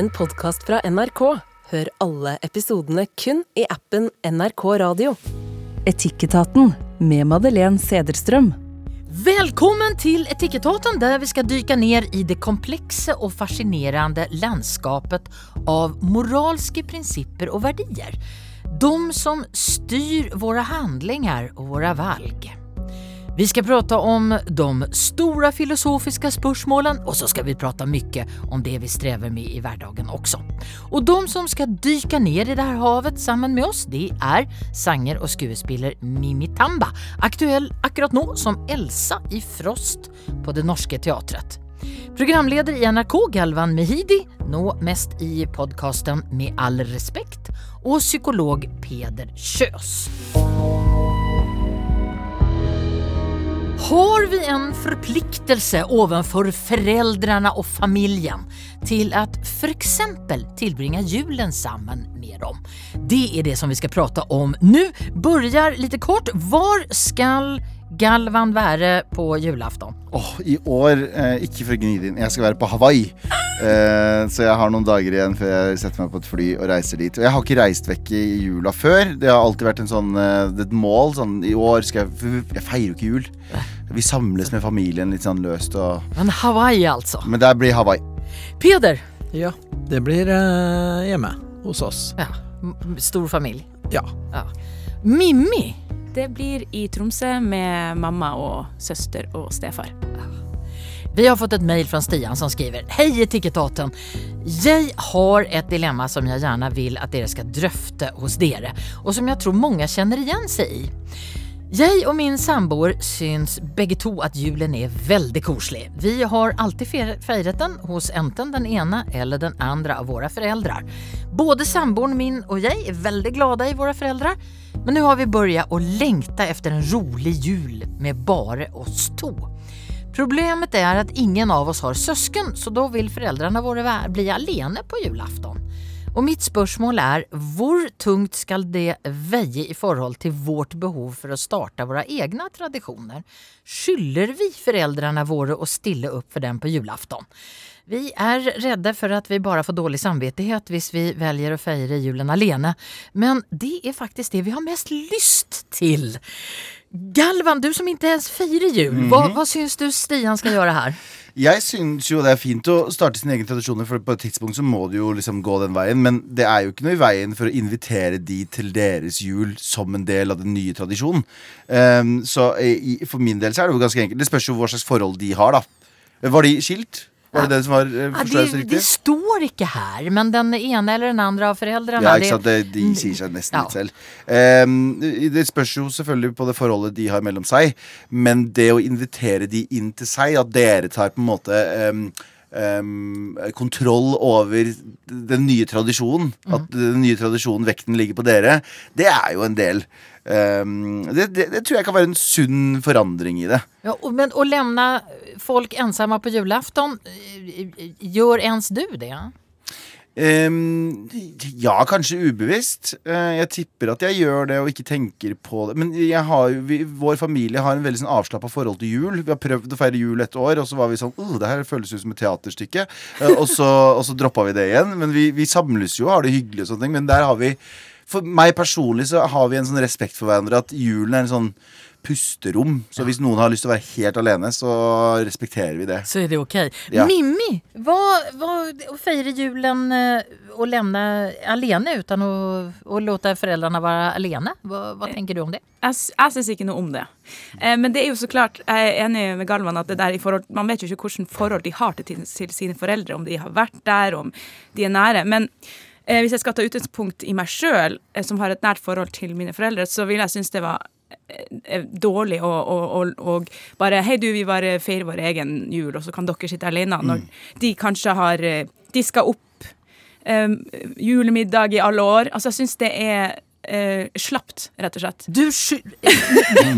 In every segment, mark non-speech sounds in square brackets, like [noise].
en podkast fra NRK. Hør alle episodene kun i appen NRK Radio. Etikketaten med Madeleine Sederstrøm. Velkommen til Etikketaten, der vi skal dykke ned i det komplekse og fascinerende landskapet av moralske prinsipper og verdier. De som styrer våre handlinger og våre valg. Vi ska prata om de stora filosofiska spörsmålen och så ska vi prata mycket om det vi strävar med i vardagen också. Och de som ska dyka ner i det här havet sammen med oss, det er sanger og skuespiller Mimi Tamba, aktuell akkurat nå som Elsa i Frost på Det Norske Teatret. Programleder i NRK Galvan Mehidi, nå mest i podcasten Med all respekt, og psykolog Peder Kjøs. Har vi en forpliktelse overfor foreldrene og familien til at f.eks. tilbringe julen sammen med dem? Det er det som vi skal prate om nå. Begynner litt kort. Hvor skal Galvan være på julaften? Åh, I år, eh, ikke for å gni det inn, jeg skal være på Hawaii. Eh, så jeg har noen dager igjen før jeg setter meg på et fly og reiser dit. Og jeg har ikke reist vekk i jula før. Det har alltid vært en sånn, eh, et mål. Sånn, I år skal jeg Jeg feirer jo ikke jul. Vi samles med familien litt sånn løst og Men Hawaii, altså. Men der blir Hawaii. Peder. Ja, det blir eh, hjemme hos oss. Ja, stor familie. Ja. Ja. Mimmi. Det blir i Tromsø med mamma og søster og stefar. Vi har fått et mail fra Stian som skriver Hei Etikettaten. Jeg har et dilemma som jeg gjerne vil at dere skal drøfte hos dere, og som jeg tror mange kjenner igjen seg i. Jeg og min samboer syns begge to at julen er veldig koselig. Vi har alltid fe- feiret den hos enten den ene eller den andre av våre foreldre. Både samboeren min og jeg er veldig glade i våre foreldre, men nå har vi börjat å längta efter en rolig jul med bare oss to. Problemet er at ingen av oss har søsken, så da vil foreldrene våre bli alene på julafton. Og mitt spørsmål er, hvor tungt skal det veie i forhold til vårt behov for å starte våre egne tradisjoner? Skylder vi foreldrene våre å stille opp for dem på julafton? Vi er redde for at vi bare får dårlig samvittighet hvis vi velger å feire julen alene, men det er faktisk det vi har mest lyst til. Galvan, du som ikke ens feirer jul, hva, hva syns du Stian skal gjøre her? [laughs] Jeg syns jo det er fint å starte sine egne tradisjoner, for på et tidspunkt så må du jo liksom gå den veien. Men det er jo ikke noe i veien for å invitere de til deres jul som en del av den nye tradisjonen. Um, så i, for min del så er det jo ganske enkelt. Det spørs jo hva slags forhold de har, da. Var de skilt? Var det det som var forståelsesriktig? Ja, forstår jeg det, det står ikke her, men den ene eller den andre av foreldrene Ja, ikke sant? Det, de sier seg nesten Ja. litt selv. Um, det spørs jo selvfølgelig på det forholdet de har mellom seg, men det å invitere de inn til seg, at dere tar på en måte um, Um, kontroll over den nye tradisjonen, at den nye tradisjonen, vekten ligger på dere, det er jo en del. Ehm, det, det, det tror jeg kan være en sunn forandring i det. Ja, men å lämna folk ensamma på julafton, eh, gjør ens du det? Um, ja, kanskje ubevisst. Uh, jeg tipper at jeg gjør det og ikke tenker på det. Men jeg har, vi, vår familie har en veldig sånn avslappa forhold til jul. Vi har prøvd å feire jul et år, og så var vi sånn oh, Det her føles ut som et teaterstykke. Uh, og så, og så droppa vi det igjen. Men vi, vi samles jo og har det hyggelig, og sånne ting. Men der har vi For meg personlig så har vi en sånn respekt for hverandre at julen er en sånn pusterom. Så hvis noen har lyst til å være helt alene, så respekterer vi det. Så er det ok. Ja. Mimmi, hva, hva, å feire julen eh, og levne alene uten å, å låte foreldrene være alene, hva, hva tenker du om det? Jeg, jeg syns ikke noe om det. Eh, men det er jo så klart, jeg er enig med Galvan at det der i forhold, man vet jo ikke hvilket forhold de har til, til sine foreldre, om de har vært der, om de er nære. Men eh, hvis jeg skal ta utgangspunkt i meg sjøl, eh, som har et nært forhold til mine foreldre, så vil jeg synes det var eh, dårlig å, å, å, og, bare Hei, du, vi bare feirer vår egen jul, og så kan dere sitte alene. Når de kanskje har eh, diska opp um, julemiddag i alle år. Altså, jeg syns det er eh, slapt, rett og slett. Du,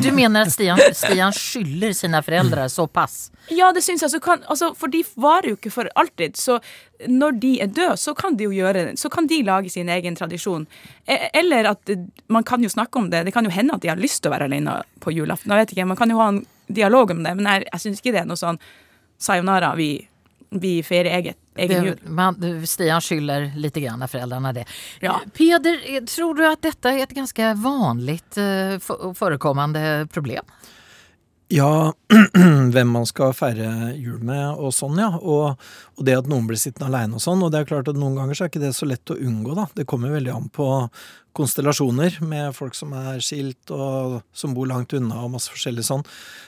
du, mener at Stian, Stian skylder sine foreldre såpass? Ja, det syns jeg. Så kan, altså, for de varer jo ikke for alltid. Så når de er døde, så kan de jo gjøre Så kan de lage sin egen tradisjon. E- Eller at man kan jo snakke om det. Det kan jo hende at de har lyst til å være alene på julaften. Jeg vet ikke, Man kan jo ha en dialog om det, men jeg, jeg syns ikke det er noe sånn sayonara, vi vi feirer eget, egen jul. Man, Stian skyller lite grann föräldrarna det. Ja. Peder, tror du att detta är ett ganska vanligt eh, förekommande problem? Ja, [clears throat] hvem man skal feire jul med og sånn, ja. Og, og det at noen blir sittende aleine og sånn. Og det er klart at noen ganger så er ikke det så lett å unngå, da. Det kommer veldig an på konstellasjoner med folk som er skilt og som bor langt unna og masse forskjellig sånn.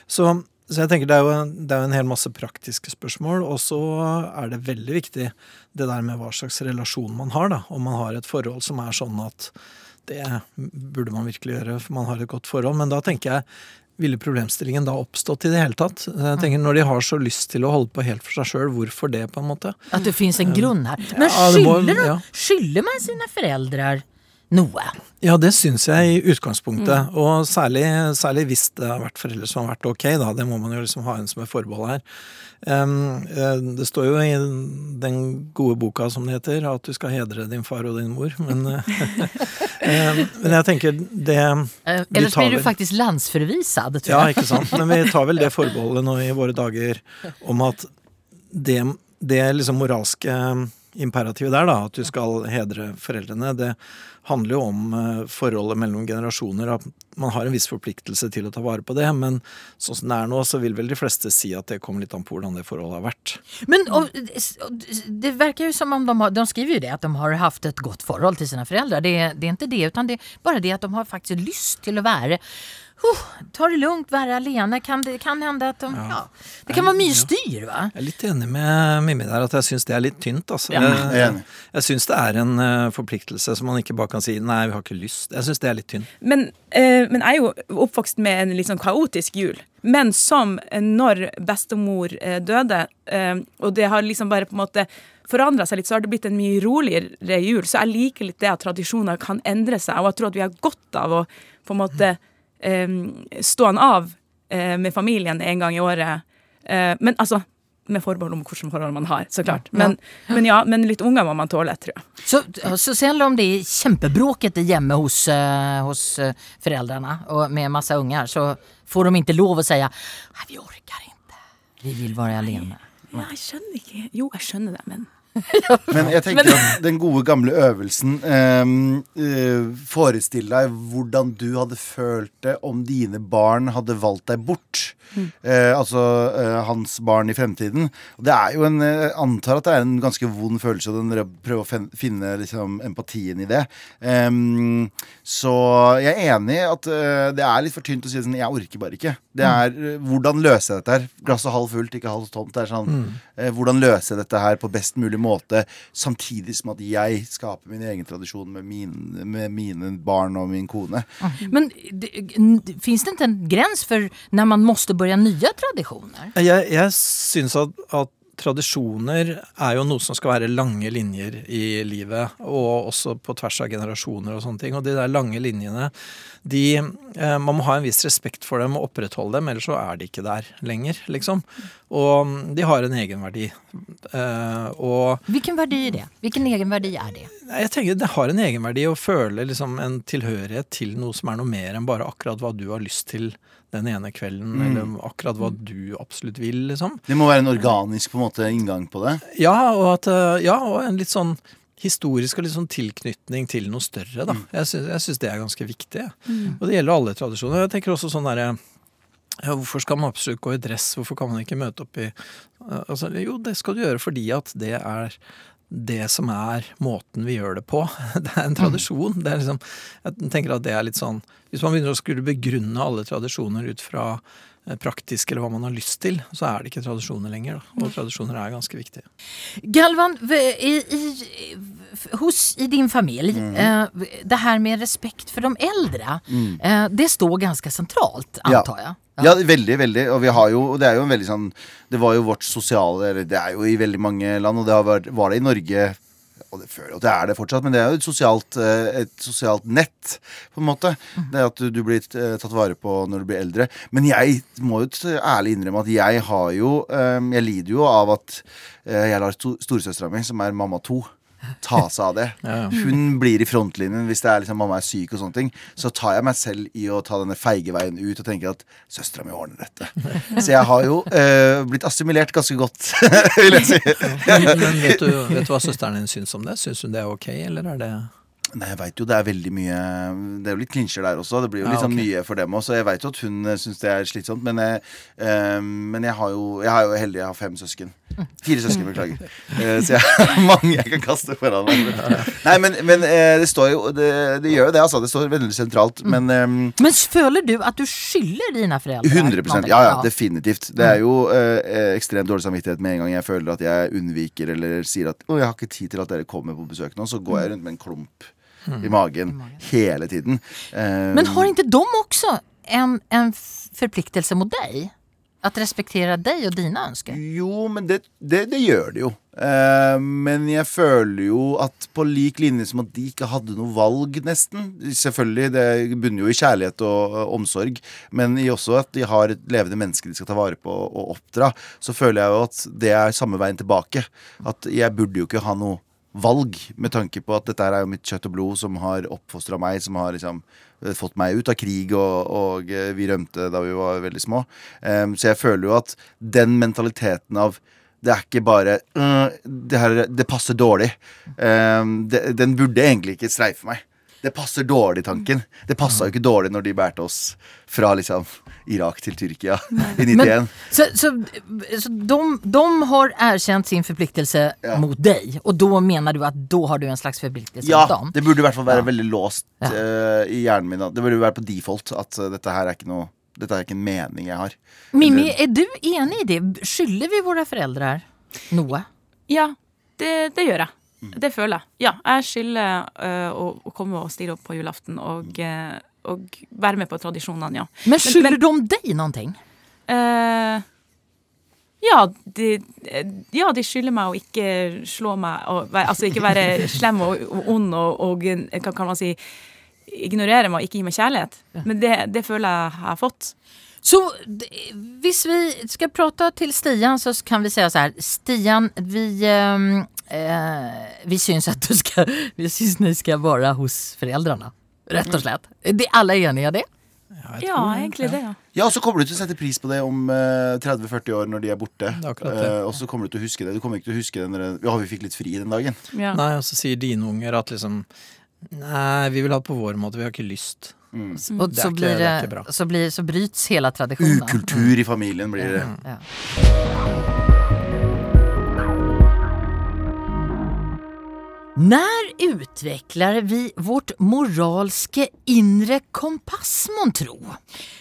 Så, så jeg tenker det er, jo, en- det er jo en hel masse praktiske spørsmål. Og så er det veldig viktig det der med hva slags relasjon man har, da. Om man har et forhold som er sånn at det burde man virkelig gjøre, for man har et godt forhold. Men da tenker jeg ville problemstillingen da oppstått i det hele tatt? Jeg tenker Når de har så lyst til å holde på helt for seg sjøl, hvorfor det, på en måte? At det fins en grunn her. Men de- ja. skylder man sine föräldrar noe? Ja, det syns jeg i utgangspunktet. Og særlig, særlig hvis det har vært foreldre som har vært ok, da. Det må man jo liksom ha en som et forbehold her. Um, det står jo i den gode boka, som det heter, at du skal hedre din far og din mor, men [laughs] eh, [laughs] um, Men jeg tenker det Eh, Ellers blir du faktisk landsforvist. Ja, ikke sant. Men vi tar vel det [laughs] forbeholdet nå i våre dager om at det, det liksom moralske imperativet der, da, at du skal hedre foreldrene, det handler jo om eh, forholdet mellom generasjoner. At man har en viss forpliktelse til å ta vare på det. Men sånn som det er nå, så vil vel de fleste si at det kommer litt an på hvordan det forholdet har vært. Men och, det virker jo som om de har, de skriver jo det at de har haft et godt forhold til sine foreldre. Det, det er ikke det utan det er bare det at de har faktisk lyst til å vara uh, Ta det lugnt, være alene. Kan det kan hende at de, ja. Det kan være mye styr, va? Jeg er litt enig med Mimmi der, at jeg syns det er litt tynt. Altså. Ja. Jeg Jeg, jeg syns det er en eh, forpliktelse som man ikke bare kan si 'nei, vi har ikke lyst'. Jeg syns det er litt tynt. Men, eh, men jeg er jo oppvokst med en litt sånn kaotisk jul. Men som når bestemor eh, døde, eh, og det har liksom bare på en måte forandra seg litt, så har det blitt en mye roligere jul. Så jeg liker litt det at tradisjoner kan endre seg, og jeg tror at vi har godt av å på en måte stå han av eh, med familien en gang i året. Eh, men altså med forbehold om hvilke forhold man har, så klart. Men, men ja, men litt unger må man tåle, tror jeg. Så, så selv om det er kjempebråkete hjemme hos, eh, hos foreldrene og med en unger, ungar så får de ikke lov å si "Nej, vi orker ikke, Vi vil være alene. Ja, jeg skjønner ikke Jo, jeg skjønner det, men Men jeg tenker at den gode gamle øvelsen ehm, eh, Forestill deg hvordan du hadde følt det om dine barn hadde valgt deg bort. Eh, altså eh, hans barn i fremtiden. Det er jo en Jeg antar at det er en ganske vond følelse, å prøve å finne liksom, empatien i det. Ehm, så jeg er enig i at eh, det er litt for tynt å si sånn Jeg orker bare ikke. Det er eh, Hvordan løser jeg dette her? Glasset halvt fullt, ikke halvt tomt. Det er sånn eh, Hvordan løser jeg dette her på best mulig måte, samtidig som at jeg skaper min egen tradisjon med, min, med mine barn og min kone. Men fins det ikke en grense for når man måtte begynne nye tradisjoner? Jeg, jeg syns at, at tradisjoner er jo noe som skal være lange linjer i livet, og også på tvers av generasjoner og sånne ting. Og de der lange linjene, de eh, Man må ha en viss respekt for dem og opprettholde dem, ellers så er de ikke der lenger, liksom. Og mm, de har en egenverdi. Eh, og Hvilken verdi er det? Hvilken egenverdi er det? Jeg tenker Det har en egenverdi å føle liksom en tilhørighet til noe som er noe mer enn bare akkurat hva du har lyst til den ene kvelden, eller akkurat hva du absolutt vil, liksom. Det må være en organisk på en måte inngang på det. Ja, og, at, ja, og en litt sånn historisk og litt sånn tilknytning til noe større, da. Jeg syns, jeg syns det er ganske viktig. Mm. Og det gjelder alle tradisjoner. Jeg tenker også sånn derre ja, Hvorfor skal man absolutt gå i dress? Hvorfor kan man ikke møte opp i eh, altså, Jo, det skal du gjøre fordi at det er det som er måten vi gjør det på. [laughs] Det er en tradisjon. Det er liksom, jeg tenker at det er litt sånn Hvis man begynner å skulle begrunne alle tradisjoner ut fra eh, praktisk eller hva man har lyst til, så er det ikke tradisjoner lenger. Da. Og tradisjoner er ganske viktige. Galvan, i, i, hos, i din familj, eh, det her med respekt for de äldre, eh, det står ganske sentralt, antar jeg? Ja, veldig, veldig. Og vi har jo, det er jo en veldig sånn Det var jo vårt sosiale Eller det er jo i veldig mange land, og det har vært, var det i Norge og det føler jeg at det er det fortsatt, men det er jo et sosialt, eh, et sosialt nett, på en måte. Det at du, du blir eh, tatt vare på når du blir eldre. Men jeg må jo ærlig innrømme at jeg har jo eh, Jeg lider jo av at jeg lar sto- storesøstera mi, som er mamma to ta seg av det. Ja, ja. Hun blir i frontlinjen hvis det er liksom mamma er syk og sånne ting. Så tar jeg meg selv i å ta denne feige veien ut og tenke at søstera mi ordner dette. Så jeg har jo eh, blitt assimilert ganske godt, [laughs] vil jeg si. Men, men vet, du, vet du hva søsteren din syns om det? Syns hun det er ok, eller er det Nei, jeg vet jo det er veldig mye Det er jo litt klinsjer der også. Det blir jo Ja, litt sånn ok. mye for dem også. Jeg vet jo at hun uh, syns det er slitsomt, men, jeg, eh, men jeg har jo Jeg er jo heldig, jeg har fem søsken. Fire søsken, beklager. Eh, så jeg har [laughs] mange jeg kan kaste foran meg. Nei, men, men eh, det står jo det, det gjør jo det, altså. Det står veldig sentralt. Men um, Men føler du at du skylder dine foreldre 100 någonting? Ja, ja, definitivt. Det er jo uh, ekstremt dårlig samvittighet med en gang jeg føler at jeg unnviker eller sier at å, jeg har ikke tid til at dere kommer på besøk nå, så går jeg rundt med en klump i magen hele tiden. Um, Men har ikke de også en, en forpliktelse mot dig? Att respektera dig och dina ønsker? Jo, men det, det, det gjør det jo. Eh, men jeg føler jo at på lik linje som at de ikke hadde noe valg, nesten. Selvfølgelig, det bunner jo i kjærlighet og omsorg, men i også at de har et levende menneske de skal ta vare på og oppdra. Så føler jeg jo at det er samme veien tilbake. At jeg burde jo ikke ha noe valg, med tanke på at dette er jo mitt kjøtt og blod som har oppfostra meg, som har liksom eh, fått meg ut av krig, og, og eh, vi rømte da vi var veldig små. Um, så jeg føler jo at den mentaliteten av det er ikke bare uh, det, her, det passer dårlig. Um, det, den burde egentlig ikke streife meg. Det passer dårlig, tanken. Det passa jo ikke dårlig når de bærte oss fra liksom Irak til Tyrkia [laughs] i 91. Men, så så, så de, de har erkänt sin förpliktelse Ja. mot dig och då menar du att då har du en slags förpliktelse mot Ja, dem? det burde i hvert fall være Ja. veldig låst Ja. eh, i hjernen min. Det burde være på default at uh, dette her er ikke noe Dette er ikke en mening jeg har. Mimmi, er du enig i det? Skyller vi våre foreldre noe? Ja, det, det gjør jeg. Det føler jeg. Ja, jeg skylder uh, å, å komme og stille opp på julaften og, øh, og være med på tradisjonene, ja. Men skylder de noen ting? Uh, ja, de, ja, de skylder meg å ikke slå meg og, Altså ikke være slem og, og ond og, og hva kan man si ignorere meg og ikke gi meg kjærlighet. Men det, det føler jeg har fått. Så hvis vi skal prate til Stian så kan vi si så här. Stian, vi, eh, vi syns at du skal vi syns dere skal være hos föräldrarna. Rätt og slett. De alle er enige i det? Ja, Ja, egentlig det, ja. Ja, og så kommer du til å sette pris på det om uh, 30-40 år når de er borte. Det er det. Eh, og så kommer du til å huske det. Du kommer ikke til å huske det når det- Ja, vi fikk litt fri den dagen. ja. Nei, og så sier dine unger at liksom Nei, vi vil ha det på vår måte, vi har ikke lyst. Mm. Och Det så, blir så, blir, så bryts hele tradisjonen. Ukultur i familien blir det. Ja. När utvecklar vi vårt moralske inre kompass månntro?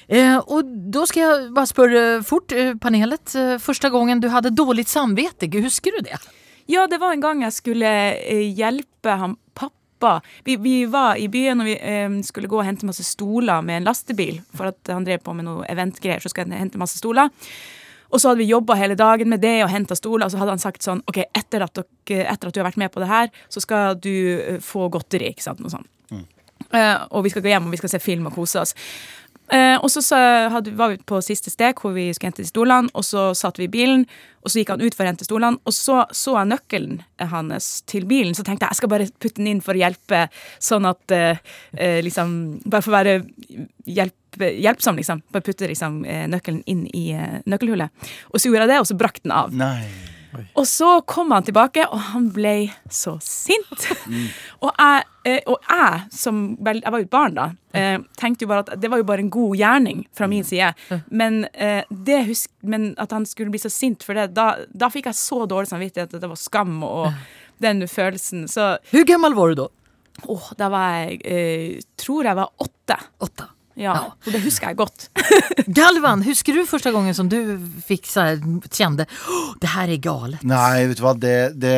Eh, och då ska jag bara spørre fort eh, panelet. Første första gången du hade dåligt samvete, husker du det? Ja, det var en gang jeg skulle eh, hjelpe han pappa. Vi, vi var i byen og vi eh, skulle gå og hente masse stoler med en lastebil. For at han drev på med noe eventgreier, så skulle han hente masse stoler. Og så hadde vi jobba hele dagen med det og henta stoler, og så hadde han sagt sånn OK, etter at, dere, etter at du har vært med på det her, så skal du eh, få godteri, ikke sant, noe sånt. Eh, og vi skal gå hjem og vi skal se film og kose oss. Eh, og så, hadde, var vi på siste steg hvor vi skulle hente stolene, og så satt vi i bilen, og så gikk han ut for å hente stolene, og så så jeg nøkkelen hans til bilen, så tenkte jeg jeg skal bare putte den inn for å hjelpe, sånn at eh, eh, liksom Bare for å være hjelp, hjelpsom, liksom. Bare putte liksom, eh, nøkkelen inn i eh, nøkkelhullet. Og så gjorde jeg det, og så brakk den av. Nei. Og så kom han tilbake, og han ble så sint. og, jeg, eh, og jeg, som vel, jeg var jo et barn da, eh, tenkte jo bare at det var jo bare en god gjerning fra min side. Men, eh, det husk, men at han skulle bli så sint for det, da, da fikk jeg så dårlig samvittighet at det var skam og den følelsen. Så Hvor gammel var du da? åh, da var jeg eh, Tror jeg var åtte. Åtta. Ja, Ja. Og det husker jeg godt. [laughs] Galvan, husker du første gangen som du fikk så här, kände "Åh, det her er galet? Nei, vet du hva, det, det,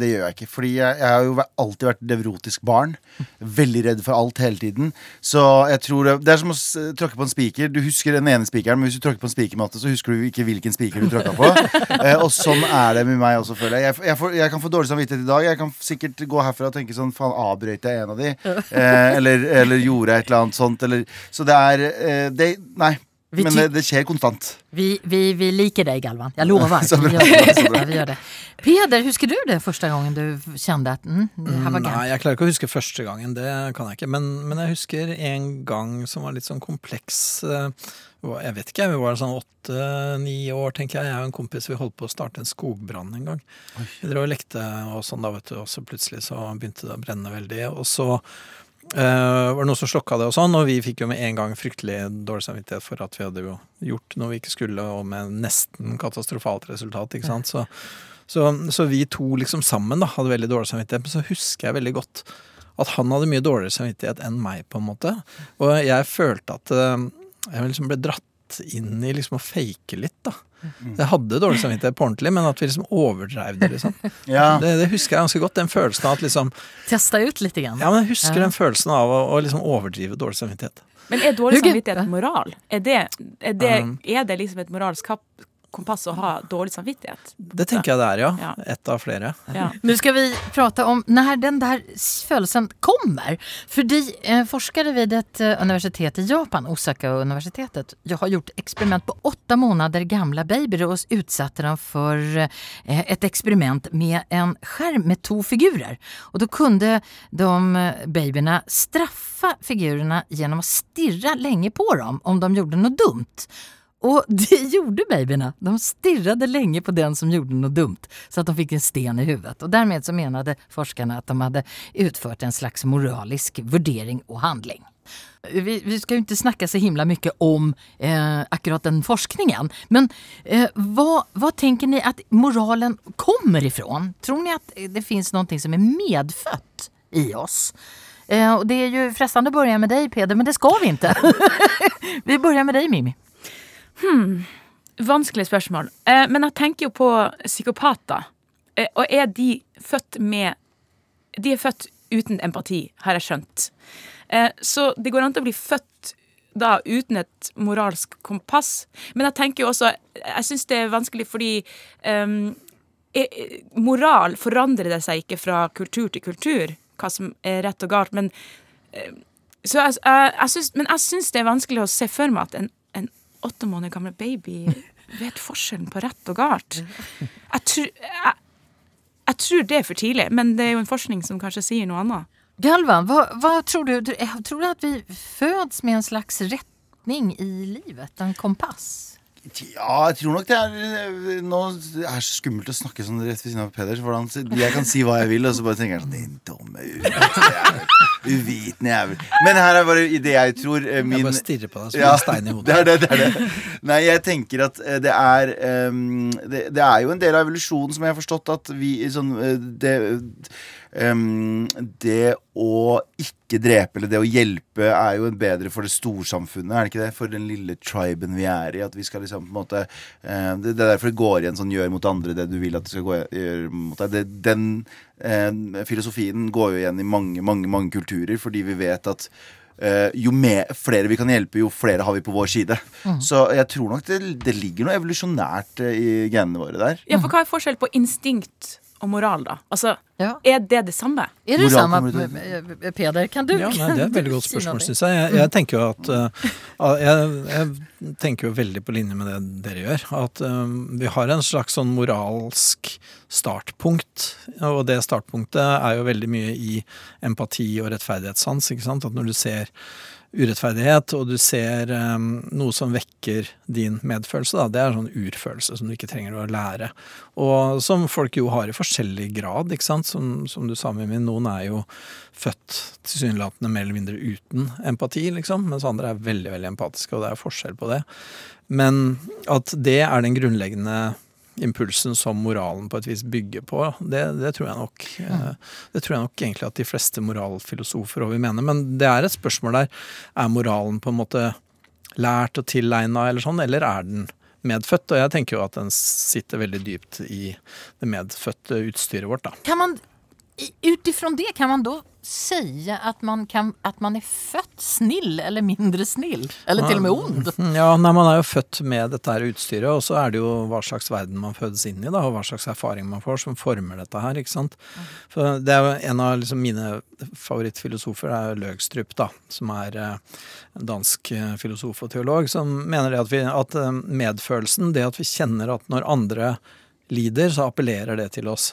det gjør jeg ikke. Fordi jeg, jeg har jo alltid vært nevrotisk barn. Veldig redd for alt hele tiden. Så jeg tror Det, det er som å tråkke på en spiker. Du husker den ene spikeren, men hvis du tråkker på en spikermatte, så husker du ikke hvilken spiker du tråkka på. [laughs] eh, og sånn er det med meg også, føler jeg. Jeg, jeg, får, jeg kan få dårlig samvittighet i dag. Jeg kan sikkert gå herfra og tenke sånn Faen, avbrøt jeg en av de? Eh, eller, eller gjorde jeg et eller annet sånt? Eller, så det er eh, det, Nei. Vi men det, det skjer konstant. Vi, vi, vi liker deg, Galvan, Jeg lover. [laughs] Så bra. Vi gör det. Så bra. Ja, vi det. Peder, husker du det første gangen du kjente at mm, det var Nei, jeg klarer ikke å huske første gangen, det kan jeg ikke. Men, men jeg husker en gang som var litt sånn kompleks. eh, Jeg vet ikke, vi var sånn åtte-ni år, tenker jeg. Jeg og en kompis vi holdt på å starte en skogbrann en gang. Vi drev og lekte og sånn da, vet du, og så plutselig så begynte det å brenne veldig. Og så eh, var det noen som slokka det og sånn, og vi fikk jo med en gang fryktelig dårlig samvittighet for at vi hadde jo gjort noe vi ikke skulle, og med nesten katastrofalt resultat, ikke sant. Så, så, så vi to liksom sammen da, hadde veldig dårlig samvittighet. Men så husker jeg veldig godt at han hadde mye dårligere samvittighet enn meg, på en måte. Og jeg følte at uh, jeg liksom ble dratt inn i liksom å fake litt, da. Jeg hadde dårlig samvittighet på ordentlig, men at vi liksom overdreiv det, liksom. [laughs] Ja. Det, det husker jeg ganske godt. Den følelsen av at liksom Testa ut litt? Igjen. Ja, men jeg husker Ja. den følelsen av å, å liksom overdrive dårlig samvittighet. Men er dårlig samvittighet moral? Er det, er, det, Um. er det liksom et moralsk kompass å ha dårlig samvittighet? Det tenker jeg det er, ja. Ja. Ett av flere. Ja. [laughs] Nu ska vi prata om när den där födelsen kommer. För de eh, forskare vid ett eh, universitet i Japan, Osaka-universitetet, har gjort experiment på åtta månader gamla babyer och utsatte dem för eh, ett experiment med en skärm med två figurer. Och då kunde de eh, babyerna straffa figurerna genom att stirra länge på dem om de gjorde något dumt. Och [laughs] det gjorde babyerna. De stirrade länge på den som gjorde något dumt så att de fick en sten i huvudet. Och därmed så menade forskarna att de hade utfört en slags moralisk värdering och handling. Vi, vi ska ju inte snacka så himla mycket om eh, akkurat den forskningen. Men eh, vad, vad tänker ni att moralen kommer ifrån? Tror ni att det finns någonting som är medfött i oss? Eh, och det är ju frestande att börja med dig Peder, men det ska vi inte. [laughs] vi börjar med dig Mimmi. Vanskelig spørsmål. Eh, men jeg tenker jo på psykopater. Eh, og er de født med De er født uten empati, har jeg skjønt. Eh, så det går an til å bli født da uten et moralsk kompass. Men jeg tenker jo også Jeg syns det er vanskelig fordi ehm, eh, Moral forandrer det seg ikke fra kultur til kultur, hva som er rett og galt. Men eh, så jeg, jeg, men jeg syns det er vanskelig å se for meg at en åtte måneder gammel baby vet forskjellen på rett og galt. Jeg, tror- jeg, jeg tror det er for tidlig, men det er jo en forskning som kanskje sier noe annet. Galvan, hva, hva tror du? Eh, Tror du at vi fødes med en slags retning i livet? En kompass? Ja, jeg tror nok det er eh, Nå det er så skummelt å snakke sånn rett ved siden av Peder. For han, jeg kan si hva jeg vil, og så bare tenker jeg sånn Din dumme uvitende. Uvitende jævel. Men her er bare det jeg tror min, Jeg bare stirrer på deg som Ja, en stein i hodet. [laughs] Det er det, det er det. Nei, jeg tenker at eh, det er um, det, det er jo en del av evolusjonen som jeg har forstått at vi sånn eh, Det ehm, Det å ikke drepe eller det å hjelpe er jo bedre for det storsamfunnet, er det ikke det? For den lille triben vi er i. At vi skal liksom på en måte eh, det, det er derfor det går igjen sånn gjør mot andre det du vil at det skal gå gjøre mot deg. Det, den eh, filosofien går jo igjen i mange, mange, mange kulturer, fordi vi vet at Uh, jo mer, flere vi kan hjelpe, jo flere har vi på vår side. Så jeg tror nok det, det ligger noe evolusjonært i genene våre der. Ja, for hva er forskjell på instinkt og moral, da? Altså, Ja. er det det samme? Er det Moral samme, kommer eh, Peder? Kan du? Ja, nei, Det er et [laughs] veldig godt spørsmål, syns jeg. jeg. Jeg tenker jo at uh, jeg, jeg tenker jo veldig på linje med det dere gjør. At um, vi har en slags sånn moralsk startpunkt. Og det startpunktet er jo veldig mye i empati og rettferdighetssans. ikke sant? At når du ser urettferdighet, og du ser um, noe som vekker din medfølelse, da, det er sånn urfølelse som du ikke trenger å lære. Og som folk jo har i forskjellig grad, ikke sant. Som, som du sa, Mimmi, noen er jo født tilsynelatende mer eller mindre uten empati, liksom, mens andre er veldig, veldig empatiske, og det er forskjell på det. Men at det er den grunnleggende impulsen som moralen på et vis bygger på, det, det tror jeg nok eh, Det tror jeg nok egentlig at de fleste moralfilosofer òg vil mene. Men det er et spørsmål der. Er moralen på en måte lært og tilegna, eller sånn, eller er den medfødt? Og jeg tenker jo at den sitter veldig dypt i det medfødte utstyret vårt, da. Kan man utifrån det kan man då säga att man, kan, att man är født snill eller mindre snill? Eller till och med ond? Ja, nei, Man er jo født med dette her utstyret, og så er det jo hva slags verden man fødes inn i, da, og hva slags erfaring man får, som former dette her. ikke sant? For Det er jo En av liksom mine favorittfilosofer er Løgstrup, da, som er eh, dansk eh, filosof og teolog, som mener det at, vi, at eh, medfølelsen, det at vi kjenner at når andre lider, så appellerer det til oss.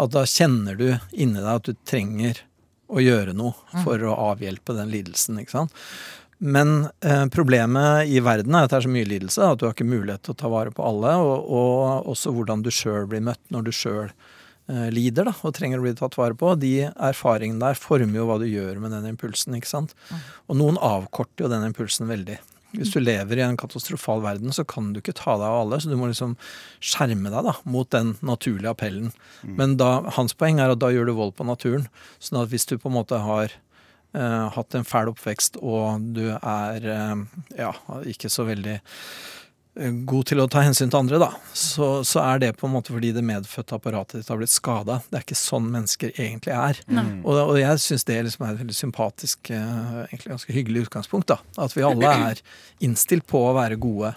At da kjenner du inni deg at du trenger å gjøre noe for å avhjelpe den lidelsen. ikke sant? Men eh, problemet i verden er at det er så mye lidelse at du har ikke mulighet til å ta vare på alle. Og, og også hvordan du sjøl blir møtt når du sjøl eh, lider da, og trenger å bli tatt vare på. De erfaringene der former jo hva du gjør med den impulsen. ikke sant? Og noen avkorter jo den impulsen veldig. Hvis du lever i en katastrofal verden, så kan du ikke ta deg av alle. Så du må liksom skjerme deg da, mot den naturlige appellen. Men da, hans poeng er at da gjør du vold på naturen. Sånn at hvis du på en måte har eh, hatt en fæl oppvekst, og du er eh, ja, ikke så veldig god til å ta hensyn til andre, da, så, så er det på en måte fordi det medfødte apparatet ditt har blitt skada. Det er ikke sånn mennesker egentlig er. Og, og jeg syns det liksom er et veldig sympatisk, eh, egentlig ganske hyggelig utgangspunkt. da, At vi alle er innstilt på å være gode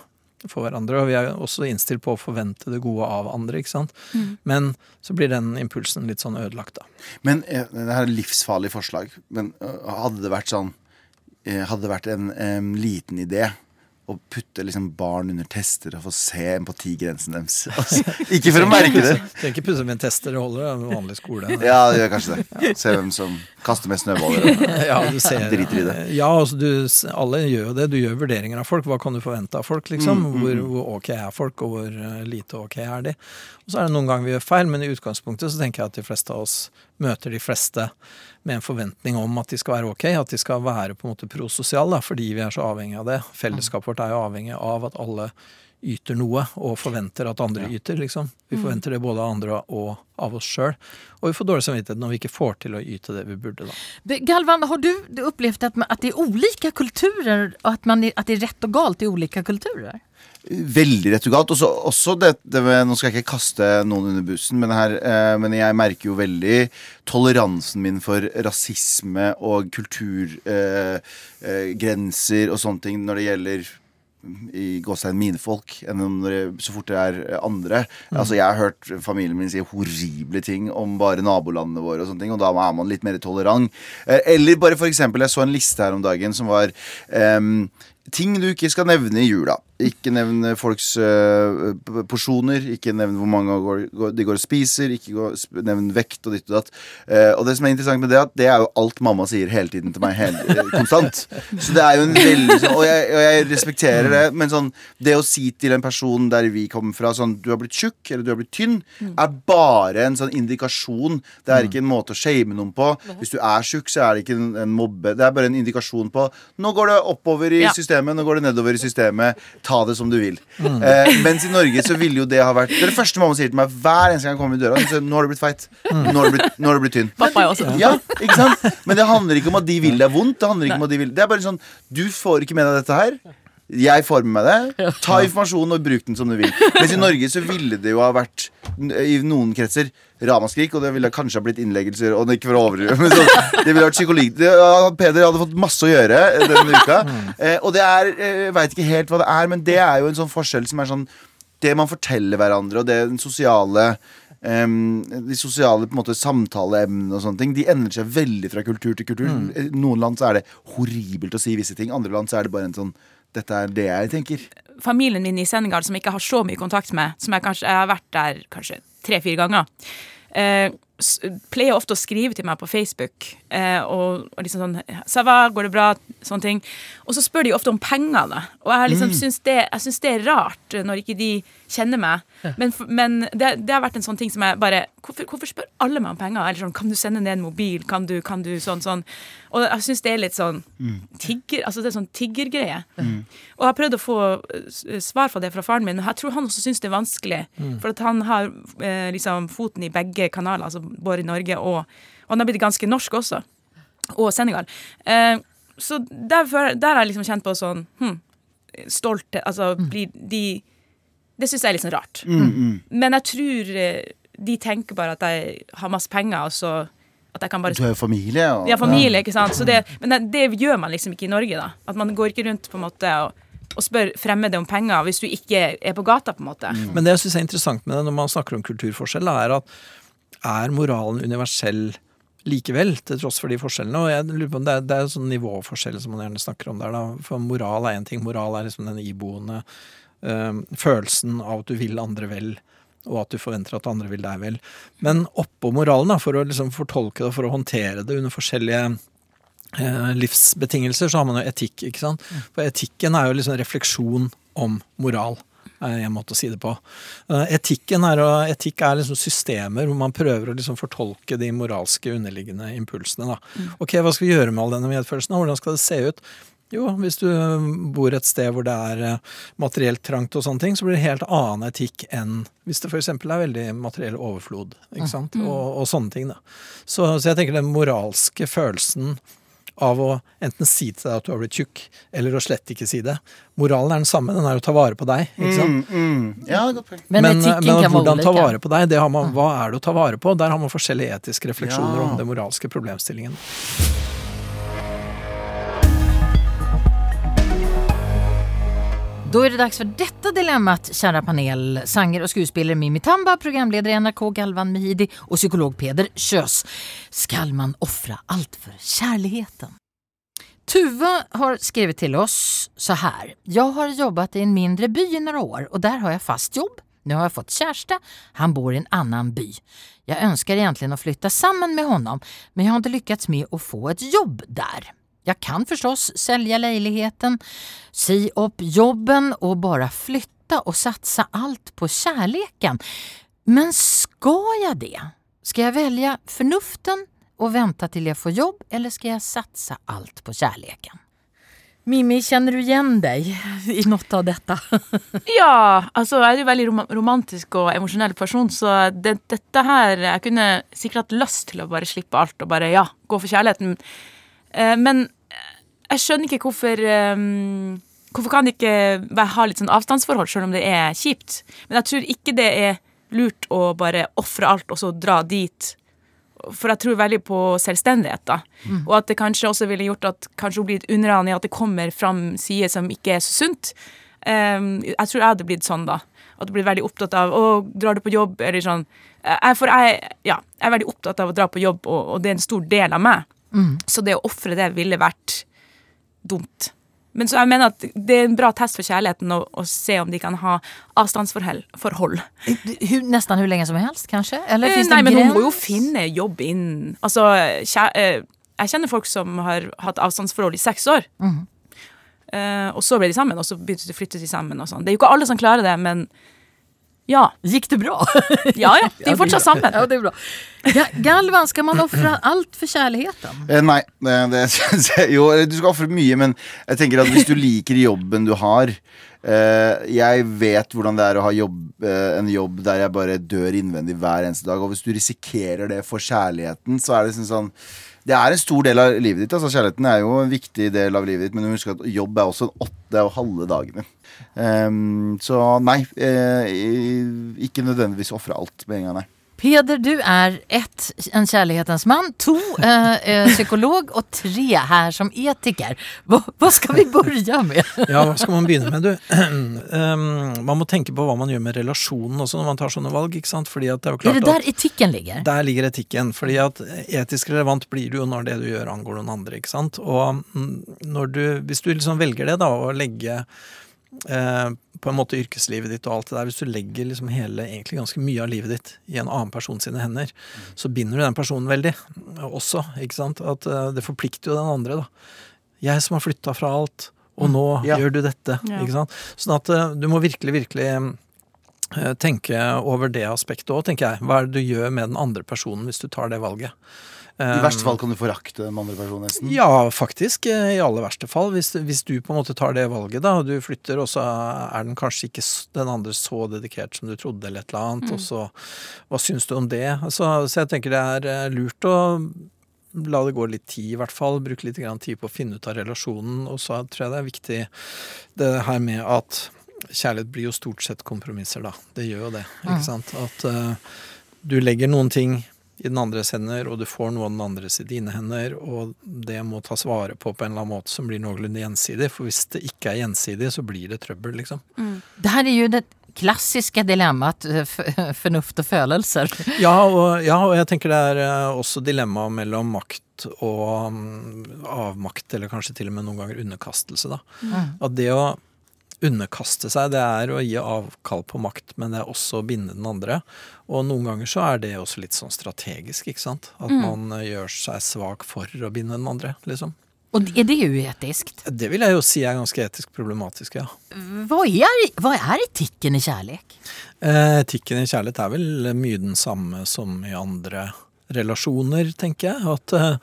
for hverandre, og vi er også innstilt på å forvente det gode av andre. ikke sant? Men så blir den impulsen litt sånn ødelagt, da. Men eh, det her er livsfarlig forslag. Men hadde det vært sånn eh, Hadde det vært en en liten idé å putte liksom barn under tester og få se empatigrensen deres? [laughs] Altså, ikke for å merke det. Trenger ikke putte dem i en tester, det holder. Er en vanlig skole. [laughs] Ja, det gjør kanskje det. Se hvem som kaster mest snøballer. [laughs] Ja, du ser, Driter i det. Ja, altså du, alle gjør jo det. Du gjør vurderinger av folk. Hva kan du forvente av folk, liksom? Hvor, hvor ok er folk, og hvor eh, lite ok er de? Og så er det noen ganger vi gjør feil, men i utgangspunktet så tenker jeg at de fleste av oss møter de fleste med en forventning om at de skal være ok, at de skal være på en måte prososiale, fordi vi er så avhengig av det. Fellesskapet vårt er jo avhengig av at alle yter noe, og forventer at andre yter, liksom. Vi forventer det både av andre og av oss sjøl. Og vi får dårlig samvittighet når vi ikke får til å yte det vi burde, da. Galvan, har du opplevd at, det er olika kulturer og at, man at det er rett og galt i olika kulturer? Veldig rett og galt. Også, også det, det med, Nå skal jeg ikke kaste noen under bussen, men, her, eh, men jeg merker jo veldig toleransen min for rasisme og kulturgrenser eh, eh, og sånne ting når det gjelder i gåstegn mine folk, enn så fort det er andre. Altså Jeg har hørt familien min si horrible ting om bare nabolandene våre, og sånne ting Og da er man litt mer tolerant. Eh, Eller bare for eksempel, jeg så en liste her om dagen som var ehm, Ting du ikke skal nevne i jula. Ikke nevn folks uh, porsjoner. Ikke nevn hvor mange går, går, de går og spiser. Ikke går, nevn vekt og ditt og datt. Uh, og det som er interessant med det, at det er jo alt mamma sier hele tiden til meg. Hele, eh, konstant. Så det er jo en veldig sånn Og og jeg respekterer det, men sånn det å si til en person der vi kommer fra, sånn du har blitt tjukk eller du har blitt tynn, er bare en sånn indikasjon. Det er ikke en måte å shame noen på. Hvis du er tjukk, så er det ikke en, en mobbe. Det er bare en indikasjon på Nå går det oppover i systemet, nå går det nedover i systemet. Ta det som du vil. Eh, mens i Norge så ville jo det ha vært Det er det første mamma sier til meg hver eneste gang jeg kommer i døra. Så, nå har du blitt feit. Nå har du blitt, har du blitt tynn. Pappa også Ja, ikke sant? Men det handler ikke om at de vil deg vondt. Det handler ikke om at de vil Det er bare sånn Du får ikke med deg dette her. Jeg får med meg det. Ta informasjonen og bruk den som du vil. Mens i Norge så ville det jo ha vært i noen kretser ramaskrik, og det ville kanskje ha blitt innleggelser. Og det ikke for å overdrive Men så, det ville vært psykolog Peder hadde fått masse å gjøre eh, denne uka. Eh, og det er Jeg veit ikke helt hva det er, men det er jo en sånn forskjell som er sånn Det man forteller hverandre, og det den sosiale Um, de sosiale på en måte samtaleemnene og sånne ting De endrer seg veldig fra kultur til kultur. I Noen land så er det horribelt å si visse ting. Andre land så er det bare en sånn Dette er det jeg tenker. familien min i Senegal, som jeg ikke har så mye kontakt med, som jeg kanskje jeg har vært der kanskje tre-fire ganger, eh, pleier ofte å skrive til meg på Facebook. Eh, og, og liksom sånn 'Sava, går det bra?' Sånne ting. Og så spør de ofte om penger, da. Og jeg, liksom liksom syns det, jeg syns det er rart når ikke de kjenner meg. Men, men det, det har vært en sånn ting som jeg bare Hvorfor, hvorfor spør alle meg om penger? Eller sånn, Kan du sende ned en mobil? Kan du, kan du sånn, sånn? Og jeg syns det er litt sånn tigger, altså det er sånn tiggergreie. Og jeg har prøvd å få svar fra det fra faren min. og Jeg tror han også syns det er vanskelig. For at han har eh, liksom foten i begge kanaler, altså både i Norge og Og han har blitt ganske norsk også. Og Senegal. Eh, så derfor, der har jeg liksom kjent på sånn hm, Stolt Altså blir de Det syns jeg er litt sånn rart. Men jeg tror eh, de tenker bare at jeg har masse penger, og så at jeg kan bare Du har jo familie. Og, ja, familie, ikke sant. Så det, men det, det gjør man liksom ikke i Norge, da. At man går ikke rundt på en måte og, og spør fremmede om penger hvis du ikke er på gata, på en måte. Men det jeg syns er interessant med det når man snakker om kulturforskjell, er at er moralen universell likevel, til tross for de forskjellene? Og jeg lurer på om det er, det er sånn nivåforskjell som man gjerne snakker om der, da. For moral er én ting. Moral er liksom den iboende øh, følelsen av at du vil andre vel. Og at du forventer at andre vil deg vel. Men oppå moralen, da, for å liksom fortolke det for å håndtere det under forskjellige eh, livsbetingelser, så har man jo etikk. ikke sant? For etikken er jo liksom refleksjon om moral. Er en måte å si det på. Eh, Etikken er, etikk er liksom systemer hvor man prøver å liksom fortolke de moralske underliggende impulsene. Da. Ok, Hva skal vi gjøre med all denne medfølelsen? Hvordan skal det se ut? Jo, hvis du bor et sted hvor det er eh, materielt trangt og sånne ting, så blir det helt annen etikk enn hvis det f.eks. er veldig materiell overflod. ikke sant? Og, og sånne ting. da. Så, så jeg tenker den moralske følelsen av å enten si til deg at du har blitt tjukk, eller å slett ikke si det. Moralen er den samme, den er å ta vare på deg. ikke sant? Mm, mm. Ja, godt. Men, Men, men hvordan ta vare på deg, det har man, hva er det å ta vare på? Der har man forskjellige etiske refleksjoner Ja. om den moralske problemstillingen. Då är det dags för detta dilemmat, kära panel. Sanger och skuespiller Mimi Tamba, programledare i NRK Galvan Mehidi och psykolog Peder Kjøs. Skall man offra allt för kärligheten? Tuva har skrivit till oss så här. Jag har jobbat i en mindre by i några år och där har jag fast jobb. Nu har jag fått kärsta, han bor i en annan by. Jag önskar egentligen att flytta samman med honom men jag har inte lyckats med att få ett jobb där. Jag kan förstås sälja lejligheten, si upp jobben och bara flytta och satsa allt på kärleken. Men ska jag det? Ska jag välja förnuften och vänta till jag får jobb eller ska jag satsa allt på kärleken? Mimmi, känner du igen dig i något av detta? [laughs] Ja, altså jeg er jo veldig rom romantisk og emosjonell person, så det, dette her Jeg kunne sikkert hatt lyst til å bare slippe alt og bare ja, gå for kjærligheten. Eh, men jeg skjønner ikke hvorfor um, Hvorfor kan det ikke ha litt sånn avstandsforhold, selv om det er kjipt? Men jeg tror ikke det er lurt å bare ofre alt og så dra dit. For jeg tror veldig på selvstendighet, da. Og at det kanskje også ville gjort at kanskje hun blir litt i at det kommer fram sider som ikke er så sunt. Um, jeg tror jeg hadde blitt sånn, da. At du blir veldig opptatt av Å, drar du på jobb? Eller sånn. Jeg, for jeg, ja, jeg er veldig opptatt av å dra på jobb, og, og det er en stor del av meg. Så det å ofre det ville vært dumt. Men så jeg mener at det er en bra test for kjærligheten å, å se om de kan ha avstandsforhold. Nesten hvor lenge som helst kanskje? Eller Eh, finns Nei, det en men hun må jo finne jobb innen Altså, kjæ, eh, jeg kjenner folk som har hatt avstandsforhold i seks år. Mm. Eh, og så ble de sammen, og så begynte de å flytte de sammen. sånn. Det er jo ikke alle som klarer det, men ja. Gikk det bra? [laughs] Ja ja, de er fortsatt sammen. Ja, det er bra. Ga- Galvan, skal man ofre alt for kjærligheten? Eh, nei, det, det synes [laughs] jeg Jo, du skal ofre mye, men jeg tenker at hvis du liker jobben du har eh, Jeg vet hvordan det er å ha jobb, eh, en jobb der jeg bare dør innvendig hver eneste dag. Og hvis du risikerer det for kjærligheten, så er det liksom sånn Det er en stor del av livet ditt. altså Kjærligheten er jo en viktig del av livet ditt, men husk at jobb er også en åtte og halve dagene. Ehm, så nei, eh, ikke nødvendigvis ofre alt med en gang, nei. Peder, du er ett, en kjærlighetens mann, to, eh, eh, psykolog og tre her som etiker. Hva, hva skal vi begynne med? [laughs] Ja, hva skal man begynne med, du? Um, [clears throat] man må tenke på hva man gjør med relasjonen også når man tar sånne valg. ikke sant? Fordi at det er jo klart er det at etikken ligger? Der ligger etikken. fordi at etisk relevant blir du jo når det du gjør angår noen andre. ikke sant? Og mm, når du, hvis du liksom velger det, da, å legge eh, på en måte yrkeslivet ditt og alt det der, hvis du legger liksom hele, egentlig ganske mye av livet ditt i en annen person sine hender, så binder du den personen veldig også. ikke sant? At eh, det forplikter jo den andre, da. Jeg som har flytta fra alt, og nå Ja. gjør du dette. Ja. ikke sant? Sånn at eh, du må virkelig, virkelig tenke over det aspektet òg, tenker jeg. Hva er det du gjør med den andre personen hvis du tar det valget? I verste fall kan du forakte den andre personen nesten. Ja, faktisk. eh, I aller verste fall. Hvis, hvis du på en måte tar det valget, da, og du flytter, og så er den kanskje ikke den andre så dedikert som du trodde, eller et eller annet, og så Hva syns du om det? Så, så jeg tenker det er eh, lurt å la det gå litt tid, i hvert fall. Bruke litt grann tid på å finne ut av relasjonen. Og så tror jeg det er viktig det her med at kjærlighet blir jo stort sett kompromisser, da. Det gjør jo det, ikke sant. At uh, du legger noen ting i den andres hender, og du får noe av den andres i dine hender, og det må tas vare på på en eller annen måte som blir noenlunde gjensidig. For hvis det ikke er gjensidig, så blir det trøbbel, liksom. Det her er jo det klassiske dilemmaet eh, [laughs] fornuft og følelser. Ja, og, ja, og jeg tenker det er eh, også dilemma mellom makt og um, avmakt, eller kanskje til og med noen ganger underkastelse, da. At det å underkaste seg, det er å gi avkall på makt, men det er også å binde den andre. Og noen ganger så er det også litt sånn strategisk, ikke sant. At man eh, gjør seg svak for å binde den andre, liksom. Og er det uetisk? Det vil jeg jo si er ganske etisk problematisk, ja. Hva er, hva er etikken i kjærlighet? Eh, Etikken i kjærlighet er vel mye den samme som i andre relasjoner, tenker jeg. At eh,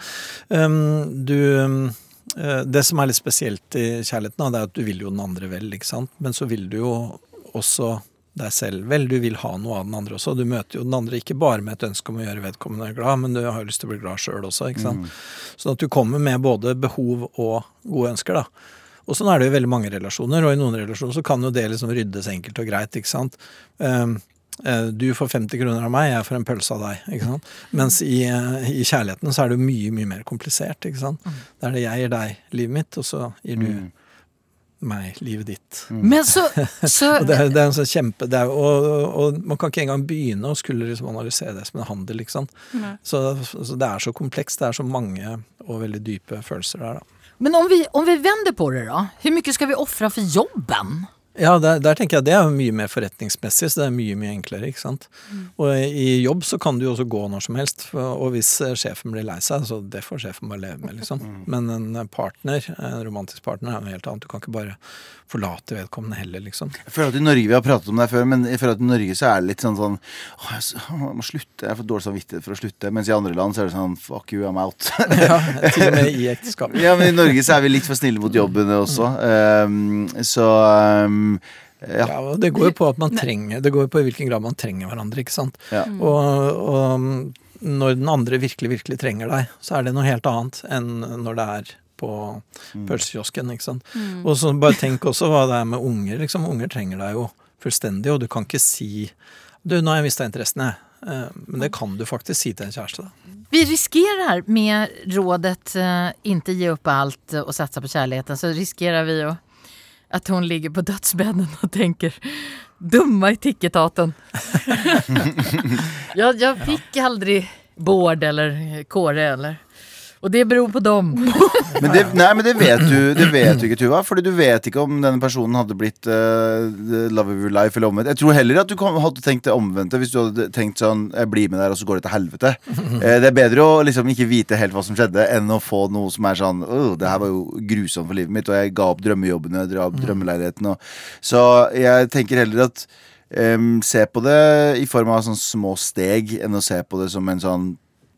um, du Det som er litt spesielt i kjærligheten, det er at du vil jo den andre vel, ikke sant. Men så vil du jo også deg selv vel. Du vil ha noe av den andre også. Du møter jo den andre ikke bare med et ønske om å gjøre vedkommende glad, men du har jo lyst til å bli glad sjøl også, ikke sant. Sånn at du kommer med både behov og gode ønsker, da. Og sånn er det jo i veldig mange relasjoner, og i noen relasjoner så kan jo det liksom ryddes enkelt og greit, ikke sant. Eh, du får 50 kroner av meg, jeg får en pølse av deg. ikke sant? Mens i, eh, i kjærligheten så er det jo mye, mye mer komplisert. ikke sant? Da er det jeg gir deg livet mitt, og så gir du meg livet ditt. Men så, [laughs] så Og det er, det er en sånn kjempe det er, og, og, og man kan ikke engang begynne å skulle liksom analysere det som en handel. ikke sant? Så, så det er så komplekst, det er så mange og veldig dype følelser der. da. Men om vi, om vi vender på det da. Hvor mye skal vi ofre for jobben? Ja, der, der tenker jeg det er mye mer forretningsmessig, så det er mye mye enklere. ikke sant? Og i jobb så kan du jo også gå når som helst, og hvis eh, sjefen blir lei seg, så det får sjefen bare leve med, liksom. Men en partner, en romantisk partner, er noe helt annet. Du kan ikke bare forlate vedkommende heller, liksom. Jeg føler at i Norge, Vi har pratet om det før, men jeg føler at i Norge så er det litt sånn sånn Å, jeg må slutte. Jeg får dårlig samvittighet for å slutte. Mens i andre land så er det sånn Fuck you, I'm out. [laughs] Ja, til og med i ekteskap. ja, men i Norge så er vi litt for snille mot jobbene også. Um, så um, ja. Ja, det går jo på at man trenger Det går jo på i hvilken grad man trenger hverandre, ikke sant. Ja. Og, og når den andre virkelig, virkelig trenger deg, så er det noe helt annet enn når det er på pølsekiosken, ikke sant. Og så bare tenk også hva det er med unger, liksom. Unger trenger deg jo fullstendig, og du kan ikke si Du, nå har jeg mista interessen, jeg. Eh, Men det kan du faktisk si til en kjæreste, da. Vi riskerer med rådet 'ikke gi opp alt og satse satsa på kjærligheten', så riskerer vi ju att hon ligger på dödsbädden och tänker dumma i ticketaten. jag, [laughs] jag fick aldrig Bård eller Kåre eller och det beror på dem. Men det, nei, men det vet du Det vet du ikke, Tuva. Fordi du vet ikke om denne personen hadde blitt uh, the love of your life eller omvendt. Jeg tror heller at du kom, hadde tenkt det omvendte hvis du hadde tenkt sånn Jeg blir med der, og så går det til helvete. Uh, [laughs] det er bedre å liksom ikke vite helt hva som skjedde, enn å få noe som er sånn Åh, det her var jo grusomt for livet mitt, og jeg ga opp drømmejobben, jeg ga opp drømmeleiligheten. Og, så jeg tenker heller at um, se på det i form av sånn små steg, enn å se på det som en sånn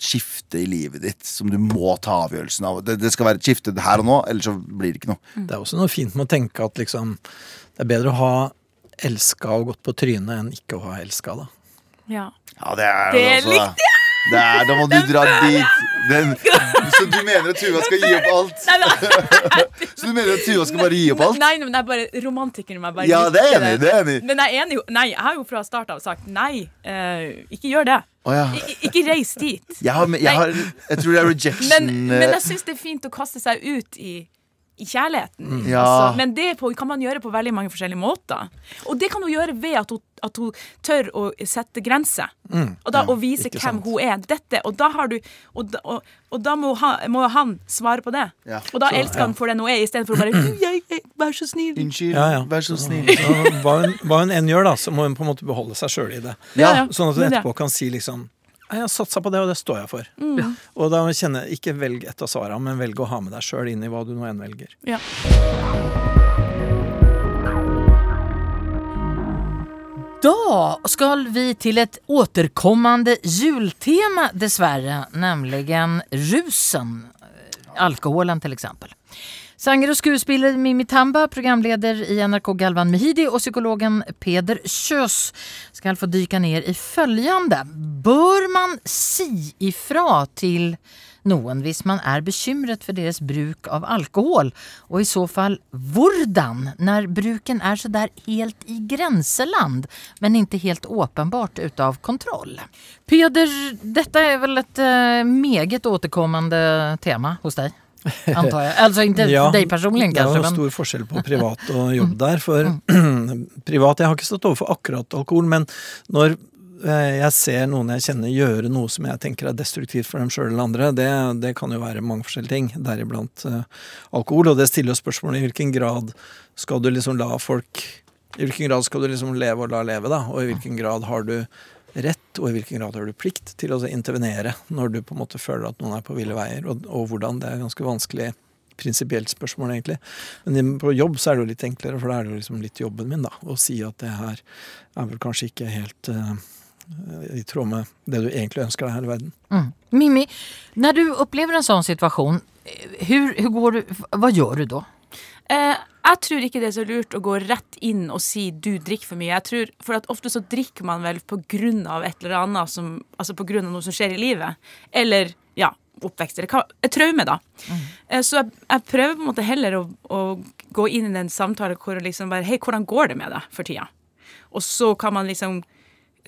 skifte i livet ditt som du må ta avgjørelsen av. Det, det skal være et skifte her og nå, ellers så blir det ikke noe. Det er også noe fint med å tenke at liksom Det er bedre å ha elska og gått på trynet enn ikke å ha elska, da. Ja. Ja, det er, Det også, likte Det er, da må du dra dit. Den, så du mener at Tuva skal gi opp alt? Nei, nei. [laughs] Så du mener at Tuva skal bare gi opp alt? nei, men det er bare romantikeren i meg. Bare Ja, det er enig, det er enig. Men jeg er enig jo Nei, jeg har jo fra start av sagt nei. eh, ikke gjør det. Å, ja. Ik ikke reis dit. jeg, har, jeg, har, jeg tror det er rejection Men, men eh, jeg syns det er fint å kaste seg ut i, i kjærligheten. Ja. Altså, men det på, kan man gjøre på veldig mange forskjellige måter. Og det kan hun gjøre ved at hun, at hun tør å sette grenser. og, da, og vise Mm. hvem sant. hun er. Dette, og da, har du, og da, og, og da må, ha, må han svare på det. Ja. Og da Så, elsker han for den hun er, istedenfor å bare [clears throat] jeg, jeg, Vær så snill. Unnskyld, Ja, ja. vær så snill. [laughs] Så hva, hun, hva hun enn gjør, da, så må hun på en måte beholde seg sjøl i det. Ja, ja. Sånn at hun er etterpå kan si liksom «Nei, jeg har satsa på det, og det står jeg for. Mm. Og da kjenner jeg ikke velg et av svarene, men velg å ha med deg sjøl inn i hva du nå enn velger. Ja. Da skal vi til et återkommende jultema dessverre, nemlig rusen. Alkoholen til eksempel. Sanger og skuespiller Mimi Tamba, programleder i NRK Galvan Mehidi og psykologen Peder Kjøs skal få dyka ner i følgende. Bør man si ifra til noen hvis man er bekymret for deres bruk av alkohol, og i så fall hvordan, når bruken er så helt i grenseland, men ikke helt åpenbart ut av kontroll. Peder, dette er vel et uh, meget återkommende tema hos deg? [laughs] Antar jeg. Altså ikke Ja, deg personlig, Det er kanskje, jo men stor forskjell på privat og jobb der. For [clears throat] privat Jeg har ikke stått overfor akkurat alkohol, men når eh, jeg ser noen jeg kjenner gjøre noe som jeg tenker er destruktivt for dem sjøl eller andre, det, det kan jo være mange forskjellige ting, deriblant uh, alkohol. Og det stiller spørsmålet i hvilken grad skal du liksom la folk I hvilken grad skal du liksom leve og la leve, da? Og i hvilken grad har du rett, og i hvilken grad har du plikt til å intervenere når du på en måte føler at noen er på ville veier, og, og hvordan. Det er ganske vanskelig prinsipielt spørsmål, egentlig. Men på jobb så er det jo litt enklere, for da er det jo liksom litt jobben min, da. Å si at det her er vel kanskje ikke helt uh, i tråd med det du egentlig ønsker deg her i verden. Mm. Mimmi, når du opplever en sånn situasjon, hur, hur går du, hva gjør du da? Eh, jeg tror ikke det er så lurt å gå rett inn og si 'du drikker for mye'. Jeg tror, For at ofte så drikker man vel på grunn av et eller annet som, altså på grunn av noe som skjer i livet. Eller ja, oppvekst. Eller hva- et traume, da. Eh, så jeg, jeg prøver på en måte heller å, å gå inn i den samtalen hvor liksom bare 'Hei, hvordan går det med deg for tida?' Og så kan man liksom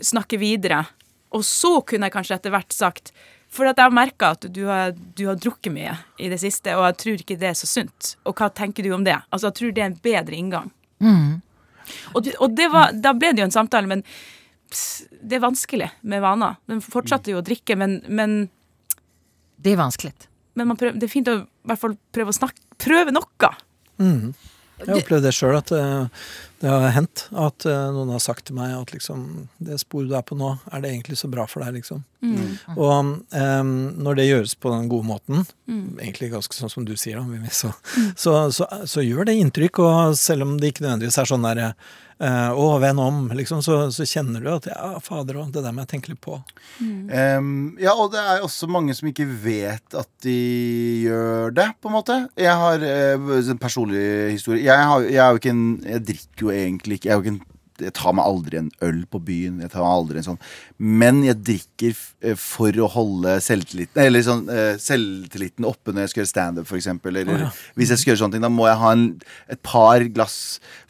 snakke videre. Og så kunne jeg kanskje etter hvert sagt For at jeg har merka at du har, du har drukket mye i det siste, og jeg tror ikke det er så sunt. Og hva tenker du om det? Altså, jeg tror det er en bedre inngang. Og, det- og det var, da ble det jo en samtale, men pss, det er vanskelig med vaner. Den fortsatte jo å drikke, men, men, Det er vanskelig. men man prøver, det er fint å i hvert fall prøve å snakke Prøve noe. Jeg opplevde det sjøl, at eh, det har hendt at eh, noen har sagt til meg at liksom Det sporet du er på nå, er det egentlig så bra for deg, liksom? Og um, når det gjøres på den gode måten, egentlig ganske sånn som du sier, da, så, så, så, så gjør det inntrykk. Og selv om det ikke nødvendigvis er sånn der uh, Å, venn om, liksom, så, så kjenner du at ja, fader òg, det der må jeg tenke litt på. Um, ja, og det er også mange som ikke vet at de gjør det, på en måte. Jeg har uh, en personlig historie. Jeg, har, jeg er jo ikke en Jeg drikker jo egentlig ikke Jeg jo jeg tar meg aldri en øl på byen. Jeg tar meg aldri en sånn Men jeg drikker eh, for å holde selvtilliten Eller sånn eh, selvtilliten oppe når jeg skal gjøre standup, f.eks. Eller oh, ja. hvis jeg skal gjøre sånne ting, da må jeg ha en, et par glass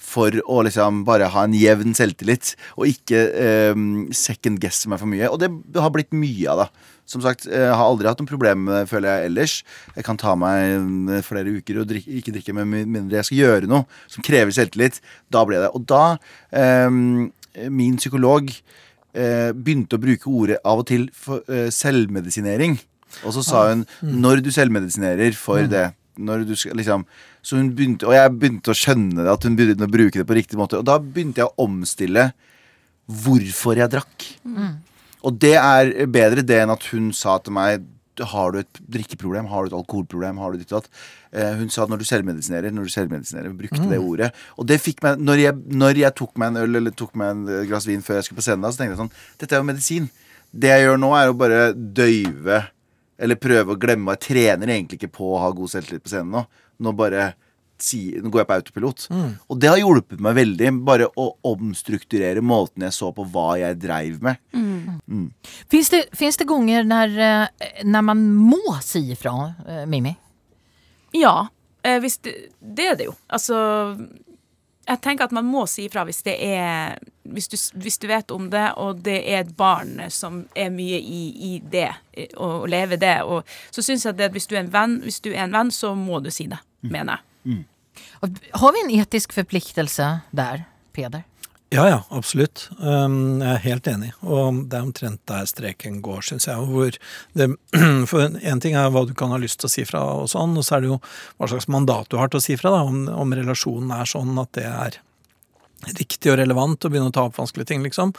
for å liksom bare ha en jevn selvtillit, og ikke eh, second guesse meg for mye. Og det har blitt mye av det. Som sagt, jeg har aldri hatt noen problemer med det, føler jeg ellers. Jeg kan ta meg eh, flere uker og drikke, ikke drikke med mindre jeg skal gjøre noe som krever selvtillit. Da ble det. Og da eh, Min psykolog eh, begynte å bruke ordet av og til for eh, selvmedisinering. Og så sa hun når du selvmedisinerer for det når du skal, liksom, så hun begynte, Og jeg begynte å skjønne det, at hun begynte å bruke det på riktig måte. Og da begynte jeg å omstille hvorfor jeg drakk. Og det er bedre det enn at hun sa til meg har du et drikkeproblem, har du et alkoholproblem, har du ditt og datt. Eh, hun sa når du selvmedisinerer, når du selvmedisinerer. Brukte brukte det ordet. Og det fikk meg når jeg, når jeg tok meg en øl eller tok meg en glass vin før jeg skulle på scenen, så tenkte jeg sånn Dette er jo medisin. Det jeg gjør nå, er å bare døyve eller prøve å glemme. Jeg trener egentlig ikke på å ha god selvtillit på scenen nå. Nå bare nå går jeg på autopilot. Og det har hjulpet meg veldig. Bare å omstrukturere måten jeg så på hva jeg dreiv med. Finns det, finns det gånger når, når när man må si ifra, Mimi? Mimmi? Ja, eh, hvis det, det er det jo. Altså Jeg tenker at man må si ifra hvis det er hvis du, hvis du vet om det, og det er et barn som er mye i, i det, eh, og, og lever det. Og, så syns jeg det at hvis du, er en venn, hvis du er en venn, så må du si det, mener jeg. Har vi en etisk forpliktelse der, Peder? Ja, ja, absolutt. Um, jeg er helt enig. Og det er omtrent der streken går, syns jeg. Det, [clears throat] for en ting er hva du kan ha lyst til å si fra, og sånn, og så er det jo hva slags mandat du har til å si fra. da, Om, om relasjonen er sånn at det er riktig og relevant å begynne å ta opp vanskelige ting, liksom.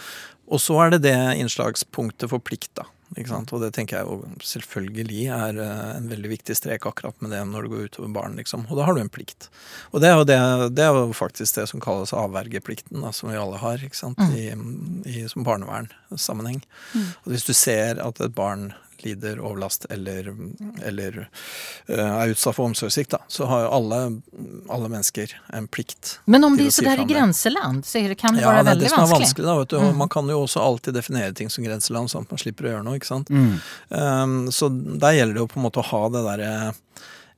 Og så er det det innslagspunktet for plikt, da. Og det tenker jeg jo selvfølgelig er eh, en veldig viktig strek akkurat med det når det går utover barn, liksom. Og da har du en plikt. Og det er jo, det, det er jo faktisk det som kalles avvergeplikten, da, som vi alle har, ikke sant, I, i, som barnevernsammenheng. Og hvis du ser at et barn lider overlast eller, eller eh, er utsatt for omsorgssvikt, så har jo alle, alle mennesker en plikt. Men om til det å är si i grenseland, om det. gränsland så är det, kan det Ja, vara det er det som er vanskelig. vanskelig. da, vet du. Mm. Man kan jo også alltid definere ting som grenseland, sånn at man slipper å gjøre noe. ikke sant? Mm. Um, så der gjelder det jo på en måte å ha det derre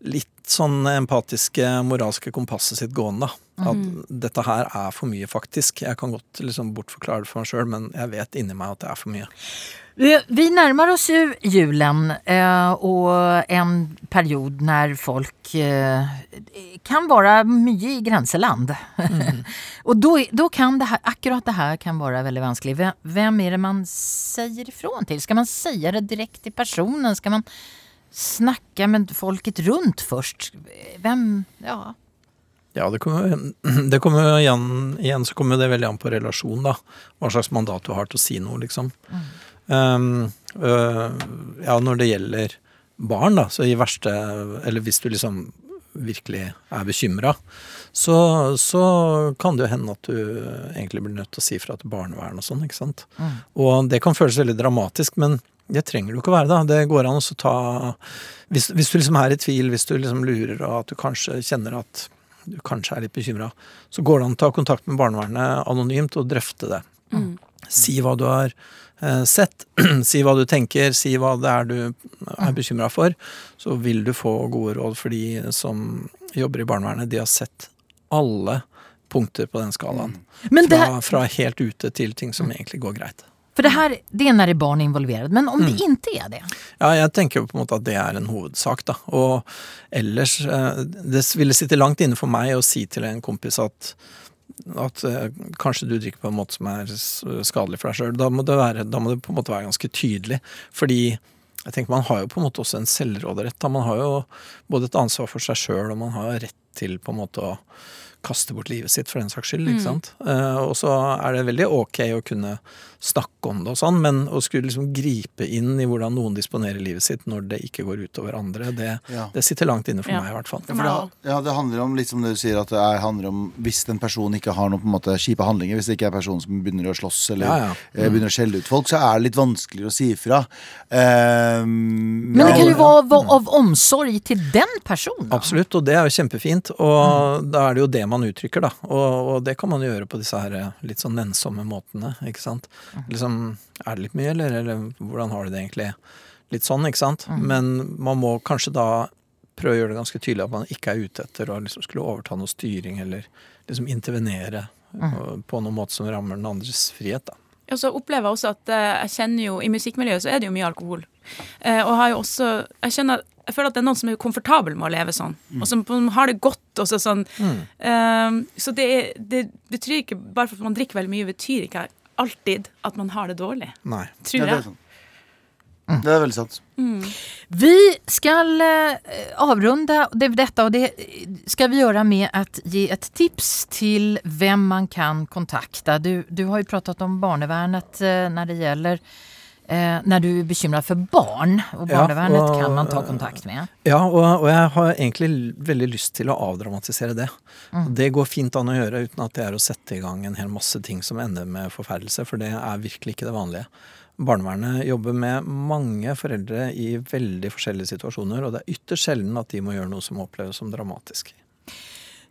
litt sånn empatiske, moralske kompasset sitt gående. At Mm. dette her er for mye, faktisk. Jeg kan godt liksom bortforklare det for meg sjøl, men jeg vet inni meg at det er for mye. Vi, nærmer närmar oss ju julen og och en period när folk eh, kan vara mye i gränsland. [laughs] och då, då kan det här, akkurat det här kan vara väldigt vanskligt. Vem, er är det man säger ifrån till? Ska man säga det direkt till personen? Ska man snacka med folket runt först? Vem, ja. Ja, det kommer, [clears throat] det kommer igjen, igjen så kommer det veldig an på relasjon, da. Hva slags mandat du har til å si noe, liksom. Um, uh, ja, når det gjelder barn, da, så i verste Eller hvis du liksom virkelig er bekymra, så, så kan det jo hende at du egentlig blir nødt til å si fra til barnevern og sånn, ikke sant. Og det kan føles veldig dramatisk, men det trenger du ikke å være, da. Det går an å ta hvis, hvis du liksom er i tvil, hvis du liksom lurer og at du kanskje kjenner at du kanskje er litt bekymra, så går det an å ta kontakt med barnevernet anonymt og drøfte det. Si hva du har sett, [clears throat] si hva du tenker, si hva det er du er bekymra for. Så vil du få gode råd, for de som jobber i barnevernet, de har sett alle punkter på den skalaen. Mm. det, Fra, fra helt ute til ting som egentlig går greit. For det her, det er når det er barn involverade. Men om det ikke er det? Ja, jeg tenker på en måte at det er en hovedsak, da. Og ellers eh, Det ville sitte langt inne for meg å si til en kompis at at eh, kanskje du drikker på en måte som er skadelig for deg sjøl. Da, må det være- da må det på en måte være ganske tydelig. Fordi jeg tenker man har jo på en måte også en selvråderett. Da. Man har jo både et ansvar for seg sjøl, og man har rett til på en måte å kaste bort livet sitt for den saks skyld. ikke sant? Uh, og så er det veldig ok å kunne snakke om det og sånn, men å skulle liksom gripe inn i hvordan noen disponerer livet sitt når det ikke går utover andre, det, Ja. det sitter langt inne for Ja. meg i hvert fall. Ja, for det, ja, det handler om liksom det du sier, at det er, handler om hvis en person ikke har noen på en måte kjipe handlinger, hvis det ikke er en person som begynner å slåss eller Ja, ja. eh, begynner å skjelle ut folk, så er det litt vanskeligere å si ifra. Um, Men det kan jo ja, være av, omsorg til den personen. Absolutt, og det er jo kjempefint. Og da er det jo det man uttrykker, da. Og, og det kan man gjøre på disse her litt sånn nennsomme måtene, ikke sant. Liksom, er det litt mye, eller, eller hvordan har du det egentlig? Litt sånn, ikke sant. Men man må kanskje da prøve å gjøre det ganske tydelig at man ikke er ute etter å liksom skulle overta noe styring eller liksom intervenere mm. på noen måte som rammer den andres frihet, da. Ja, så opplever jeg også at eh, jeg kjenner jo I musikkmiljøet så er det jo mye alkohol. Eh, og har jo også Jeg kjenner jeg føler at det er noen som er komfortabel med å leve sånn, og som har det godt. Og så sånn. Eh, så det, det betyr ikke Bare for at man drikker veldig mye, betyr ikke alltid at man har det dårlig. Nei. ja, det er sant. Mm. Det er veldig sant. Vi skal eh, avrunda det, detta och det skal vi gjøre med å ge et tips til vem man kan kontakta. Du, du har jo pratet om barnevernet når när det gäller eh, når du er bekymra for barn och Ja, og, kan man ta kontakt med. Ja, og, og jeg har egentlig veldig lyst til å avdramatisere det. Mm. Det går fint an å gjøre uten at det er å sette i gang en hel masse ting som ender med forferdelse, for det er virkelig ikke det vanlige. Barnevernet jobber med mange foreldre i veldig forskjellige situasjoner, og det er ytterst sjelden at de må gjøre noe som oppleves som dramatisk.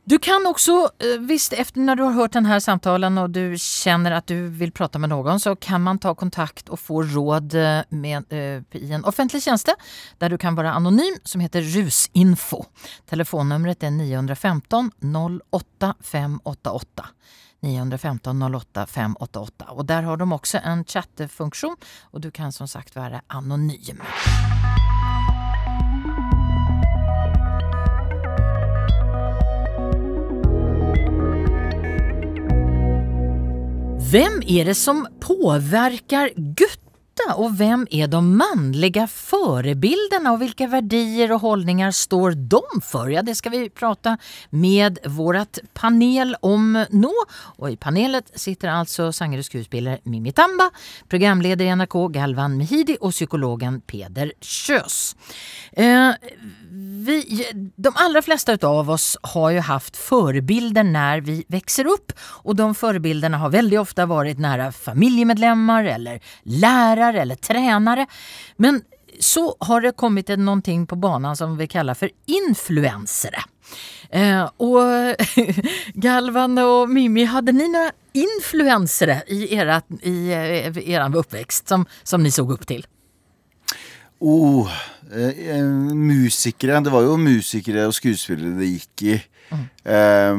Du kan också, hvis visst efter när du har hørt denne samtalen og du kjenner at du vil prate med noen, så kan man ta kontakt og få råd eh, med, eh, i en offentlig tjeneste der du kan være anonym som heter Rusinfo. Telefonnumret er 915 08 588. 915 08 588 Og der har de også en chattefunktion og du kan som sagt være anonym. Vem är det som påverkar Gutta och vem är de manliga förebilderna och vilka värdier och hållningar står de för? Ja, det ska vi prata med vårt panel om nå. Och i panelet sitter alltså sångare och skuespelare Mimi Tamba, programledare i NRK Galvan Mehidi och psykologen Peder Kös. Eh, vi, de allra flesta av oss har ju haft förebilder när vi växer upp och de förebilderna har väldigt ofta varit nära familjemedlemmar eller lärare eller tränare. Men så har det kommit någonting på banan som vi kallar för influensere. Eh, och [laughs] Galvan och Mimmi, hade ni några influensere i, era, i i er uppväxt som, som ni såg upp till? Oh, eh, eh, musikere. Det var jo musikere og skuespillere det gikk i. eh,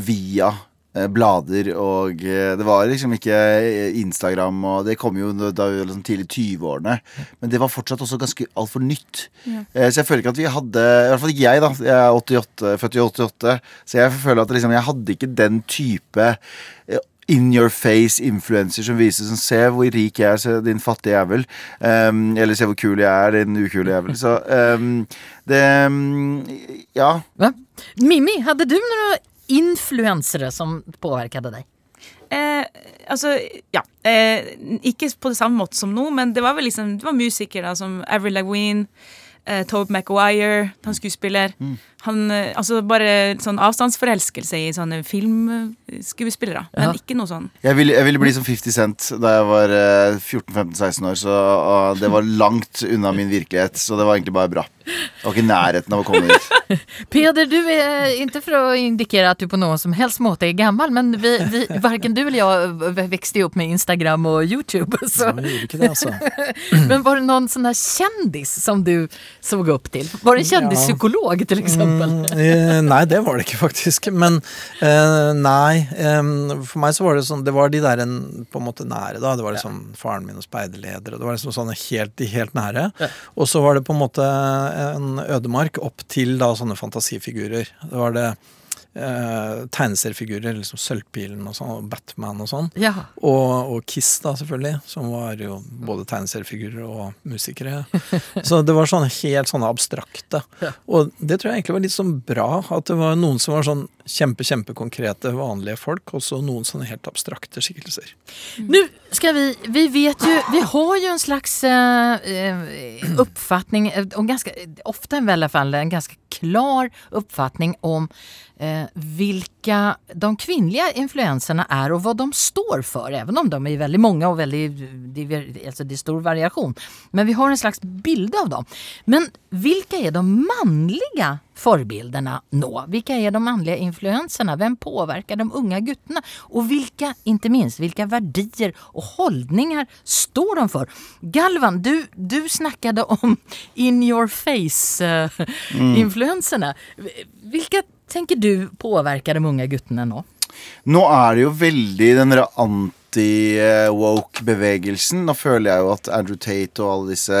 via eh, blader og eh, Det var liksom ikke eh, Instagram, og det kom jo da vi var liksom tidlig 20-årene. Men det var fortsatt også ganske altfor nytt. Ja. så jeg føler ikke at vi hadde I hvert fall ikke jeg, da. Jeg er 88, født i 88. Så jeg føler at liksom, jeg hadde ikke den type eh, in your face influencer som viser sånn Se hvor rik jeg er, se din fattige jævel. Um, eller se hvor kul jeg er, din ukule jævel. Så um, det um, Ja. Hva? Mimmi, hadde du några influensere som påvirket deg? Eh, altså, ja. Eh, ikke på det samme måte som nå, men det var vel liksom Det var musikere da, som Avril Lagween, eh, Tobe Maguire, han skuespiller. Han, eh, altså bare sånn avstandsforelskelse i sånne filmskuespillere. Men Ja. ikke noe sånn Jeg ville, jeg ville bli som 50 Cent da jeg var eh, 14-15-16 år, så og det var langt unna min virkelighet. Så det var egentlig bare bra. Jeg var ikke i nærheten av å komme hit. [laughs] Peder, du er ikke for å indikere at du på noen som helst måte er gammel, men vi, vi, verken du eller jeg vokste jo opp med Instagram og Youtube. Så. det, altså. [laughs] Men var det noen sånn kjendis kändis som du så opp til? Var det en kjendispsykolog, til exempel? Mm, eh, nei, det var det ikke, faktisk. Men eh, nei. for meg så var det sånn Det var de der en, på en måte nære, da. Det var liksom faren min og speiderleder, og det var liksom sånne helt, de helt nære. Og så var det på en måte en ødemark opp til da sånne fantasifigurer. Det var det eh, tegneseriefigurer, liksom Sølvpilen og sånn, og Batman og sånn. Ja. Og, og Kiss, da, selvfølgelig, som var jo både tegneseriefigurer og musikere. [laughs] Så det var sånn helt sånne abstrakte. Og det tror jeg egentlig var litt sånn bra, at det var noen som var sånn kjempe, kjempekonkrete, vanlige folk, og så noen sånne helt abstrakte skikkelser. Nu ska vi, vi vet ju, vi har jo en slags eh, oppfatning, eh, och ganska, ofta i alla fall en ganska klar oppfatning om eh, vilka de kvinnelige influenserna er og hva de står for, även om de er veldig mange og veldig, det är stor variation. Men vi har en slags bild av dem. Men vilka er de manliga förebilderna nå? Vilka er de manliga influenserna? Vem påverkar de unga gutterna? Og vilka, inte minst, vilka verdier og holdninger står de for? Galvan, du, du snackade om in your face-influenserna. Vilka tänker du påverkar de unga gutterna nå? Nå er det jo veldig den der anti-woke-bevegelsen. Nå føler jeg jo at Andrew Tate og alle disse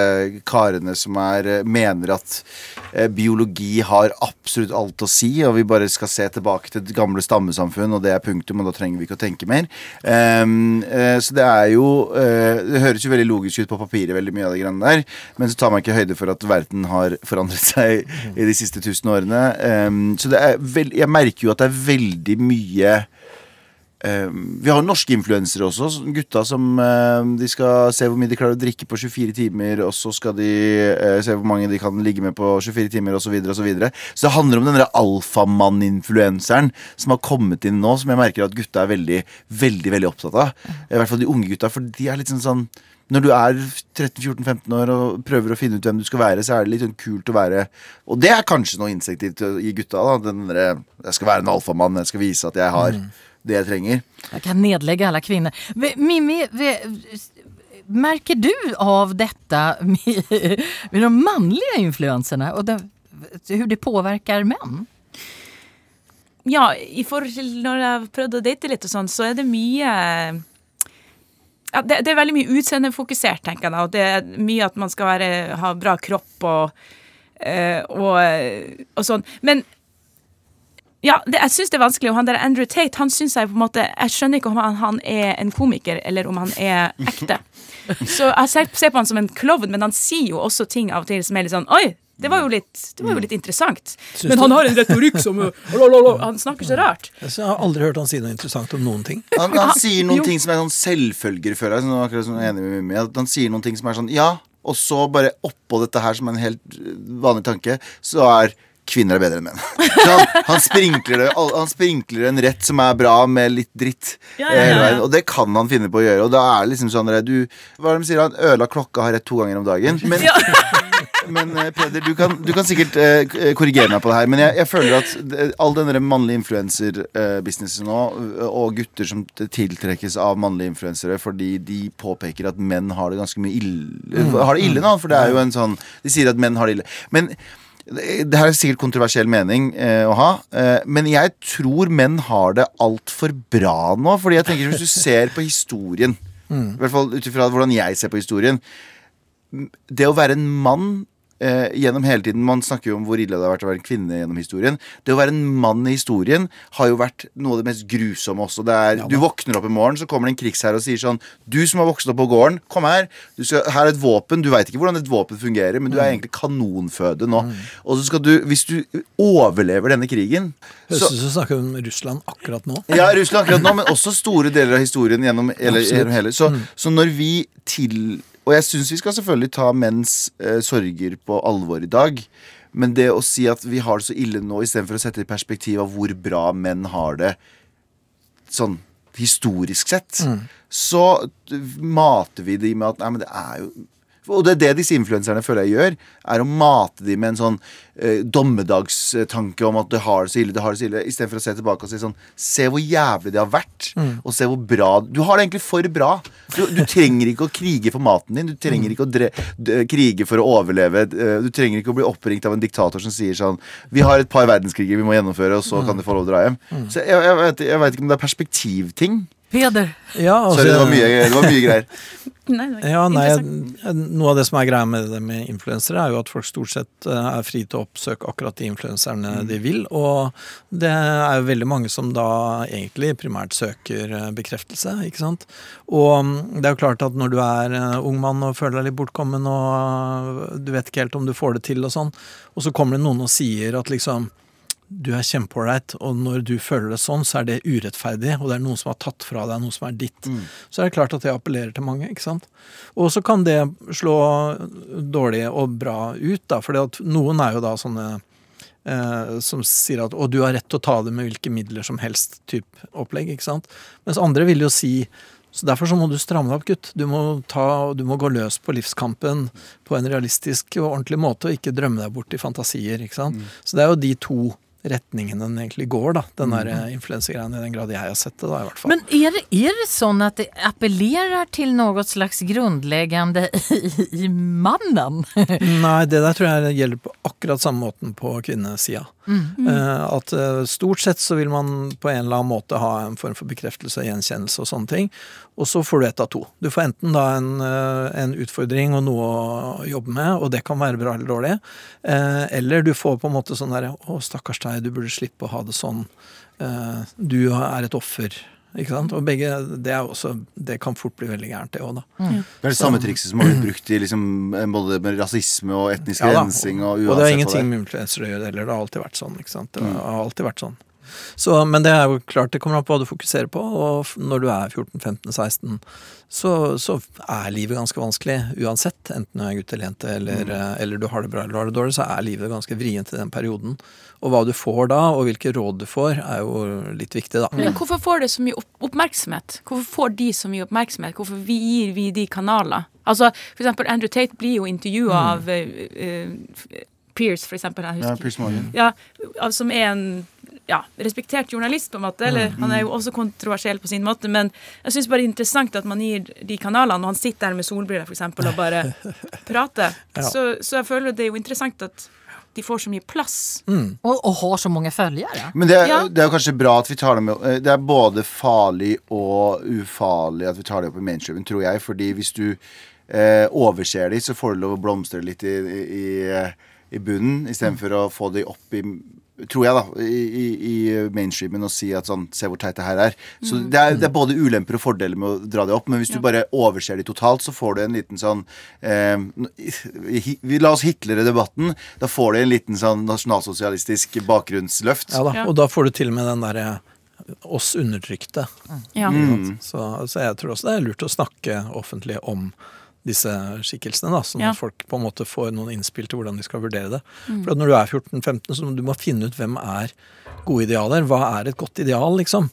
karene som er, eh, mener at eh, biologi har absolutt alt å si, og vi bare skal se tilbake til det gamle stammesamfunn, og det er punktum, og da trenger vi ikke å tenke mer. Ehm, eh, så det er jo Det høres jo veldig logisk ut på papiret, veldig mye av det greiene der, men så tar man ikke høyde for at verden har forandret seg i de siste tusen årene. Ehm, så det er vel, jeg merker jo at det er veldig mye vi har norske influensere også. Gutta som eh, De skal se hvor mye de klarer å drikke på 24 timer, og så skal de eh, se hvor mange de kan ligge med på 24 timer, osv. Så, videre, og så, videre. så det handler om den alfamann-influenseren som har kommet inn nå, som jeg merker at gutta er veldig, veldig veldig opptatt av. I hvert fall de unge gutta, for de er litt sånn sånn når du er 13-14-15 år og prøver å finne ut hvem du skal være, så er det litt sånn kult å være Og det er kanskje noe insektivt i gutta. da Den der, Jeg skal være en alfamann, jeg skal vise at jeg har det jeg trenger. Jeg kan nedlegge alle kvinner. Mimmi, merker du av dette med, [laughs] med de mannlige influensene? Og det, hur det påvirker menn? Ja, i forhold til når jeg har prøvd å date litt og sånn, så er det mye ja, det, det er veldig mye utseendefokusert, tenker jeg da. Og det er mye at man skal være, ha bra kropp og, eh, og, og sånn. Men ja, det, jeg syns det er vanskelig. Og han der Andrew Tate, han synes jeg på en måte Jeg skjønner ikke om han, han er en komiker, eller om han er ekte. [laughs] Så jeg ser, ser på han som en klovn, men han sier jo også ting av og til som er litt sånn Oi! Det var jo litt, det var jo litt interessant. Men han har en retorikk som Han snakker så rart. Jeg har aldri hørt han si noe interessant om noen ting. Han, han sier noen Jo. ting som er sånn selvfølger, føler jeg. Akkurat som enig med Mimmi. At han sier noen ting som er sånn ja, og så bare oppå dette her, som er en helt vanlig tanke, så er kvinner er bedre enn menn. [laughs] Han, han, sprinkler det, han sprinkler en rett som er bra, med litt dritt. Ja, ja, eh, ja, ja. Og det kan han finne på å gjøre. Og da er det liksom sånn du, Hva er det de sier? Han ødela klokka har rett to ganger om dagen. Men, [laughs] men eh, Peder, du kan, du kan sikkert uh, korrigere meg på det her. Men jeg, jeg føler at all denne mannlige influenser-businessen nå, og gutter som tiltrekkes av mannlige influensere fordi de påpeker at menn har det ganske mye ille Har det ille nå, for det er jo en sånn De sier at menn har det ille. Men det her er sikkert kontroversiell mening eh, å ha, eh, men jeg tror menn har det altfor bra nå. Fordi jeg tenker Hvis du ser på historien, i hvert fall ut ifra hvordan jeg ser på historien Det å være en mann eh, gjennom hele tiden Man snakker jo om hvor ille det har vært å være en kvinne gjennom historien. Det å være en mann i historien har jo vært noe av det mest grusomme også. Det er, du våkner opp i morgen, så kommer det en krigsherre og sier sånn Du som har vokst opp på gården, kom her. Du skal, her er et våpen. Du veit ikke hvordan et våpen fungerer, men du er egentlig kanonføde nå. Og så skal du, hvis du overlever denne krigen Høres ut som du snakker om Russland akkurat nå. ja, Russland akkurat nå, men også store deler av historien gjennom hele, gjennom hele. Så, så når vi til Og jeg syns vi skal selvfølgelig ta menns eh, sorger på alvor i dag. Men det å si at vi har det så ille nå, istedenfor å sette i perspektiv av hvor bra menn har det sånn historisk sett, så mater vi de med at Nei, men det er jo og det er det disse influenserne føler jeg gjør, er å mate dem med en sånn eh, dommedagstanke om at det har det så ille, det har det så ille, istedenfor å se tilbake og si sånn Se hvor jævlig det har vært, og se hvor bra Du har det egentlig for bra. Du, du trenger ikke å krige for maten din, du trenger ikke å dre, krige for å overleve, eh, du trenger ikke å bli oppringt av en diktator som sier sånn Vi har et par verdenskriger vi må gjennomføre, og så kan de få lov å dra hjem. Så jeg, jeg, vet, jeg vet ikke om det er perspektivting. Peder, Ja, altså, Sorry, det var mye, det var mye greier. [laughs] Nei, Ja, nei. Noe av det som er greia med det med influensere, er jo at folk stort sett eh, er fri til å oppsøke akkurat de influenserne de vil. Og det er jo veldig mange som da egentlig primært søker eh, bekreftelse, ikke sant. Og mm, det er jo klart at når du er eh, ung mann og føler deg litt bortkommen og du vet ikke helt om du får det til og sånn, og så kommer det noen og sier at liksom du er kjempeålreit, og når du føler det sånn, så er det urettferdig, og det er noen som har tatt fra deg noe som er ditt. Så er det klart at det appellerer til mange, ikke sant. Og så kan det slå dårlig og bra ut, da, for noen er jo da sånne eh, som sier at 'å, du har rett til å ta det med hvilke midler som helst', type opplegg, ikke sant. Mens andre vil jo si så Derfor så må du stramme deg opp, gutt. Du må, ta, du må gå løs på livskampen på en realistisk og ordentlig måte, og ikke drømme deg bort i fantasier. ikke sant? Så det er jo de to retningene den egentlig går, da. Den der eh, influensegreien, i den grad jeg har sett det, da, i hvert fall. men er det, är det sånn at det appellerer til noe slags grunnleggende i, i mannen? Nei, det der tror jeg gjelder på akkurat samme måten på kvinnesida. Eh, at eh, stort sett så vil man på en eller annen måte ha en form for bekreftelse og gjenkjennelse og sånne ting. Og så får du ett av to. Du får enten da en, eh, en utfordring og noe å jobbe med, og det kan være bra eller dårlig. Eller du får på en måte sånn derre Å, stakkars deg, du burde slippe å ha det sånn. Du er et offer. Ikke sant? Og begge, det, er også, det kan fort bli veldig gærent, det òg, da. Det er det samme trikset som har blitt brukt i liksom, både med rasisme og etnisk Ja rensing. Og Og det uansett har ingenting er. med influensere å gjøre heller. Det har alltid vært sånn. ikke sant? Det har alltid vært sånn. Så, men det er jo klart det kommer an på hva du fokuserer på. Og når du er 14-15-16, så, så er livet ganske vanskelig uansett. Enten du er gutt eller jente, eller, mm. eller du har det bra eller har det dårlig, så er livet ganske vrient i den perioden. Og hva du får da, og hvilke råd du får, er jo litt viktig, da. Men hvorfor får det så mye opp oppmerksomhet? Hvorfor får de så mye oppmerksomhet? Hvorfor vi gir vi de kanaler? Altså, for eksempel Andrew Tate blir jo intervjua av uh, eh, Pierce, for eksempel. Jeg Ja, Pierce Morgan. Ja, som er en ja, respektert journalist, på en måte. Eller han er jo også kontroversiell på sin måte, men jeg syns bare det er interessant at man gir de kanalene, og han sitter der med solbriller, eksempel, og bare [laughs] prater. Ja. Så, så jeg føler det er jo interessant at de får så mye plass. Mm. Og, og, har så mange følgere. Men det er, Ja. det er kanskje bra at vi tar det med eh, Det er både farlig og ufarlig at vi tar det opp i mainstreamen, tror jeg. Fordi hvis du eh, overser de, så får du lov å blomstre litt i, i, i bunnen, istedenfor å få de opp i Tror jeg, da, i, i, mainstreamen og si at sånn Se hvor teit det her er. Så det er, det er både ulemper og fordeler med å dra det opp, men hvis du bare overser de totalt, så får du en liten sånn eh, hi, vi La oss hitlere debatten. Da får du en liten sånn nasjonalsosialistisk bakgrunnsløft. Ja da, Ja. Og da får du til og med den derre oss undertrykte. Ja. Mm. Så, så jeg tror også det er lurt å snakke offentlig om disse skikkelsene, da, sånn Ja. at folk på en måte får noen innspill til hvordan de skal vurdere det. For at når du er 14-15, så må du finne ut hvem er gode idealer. Hva er et godt ideal, liksom?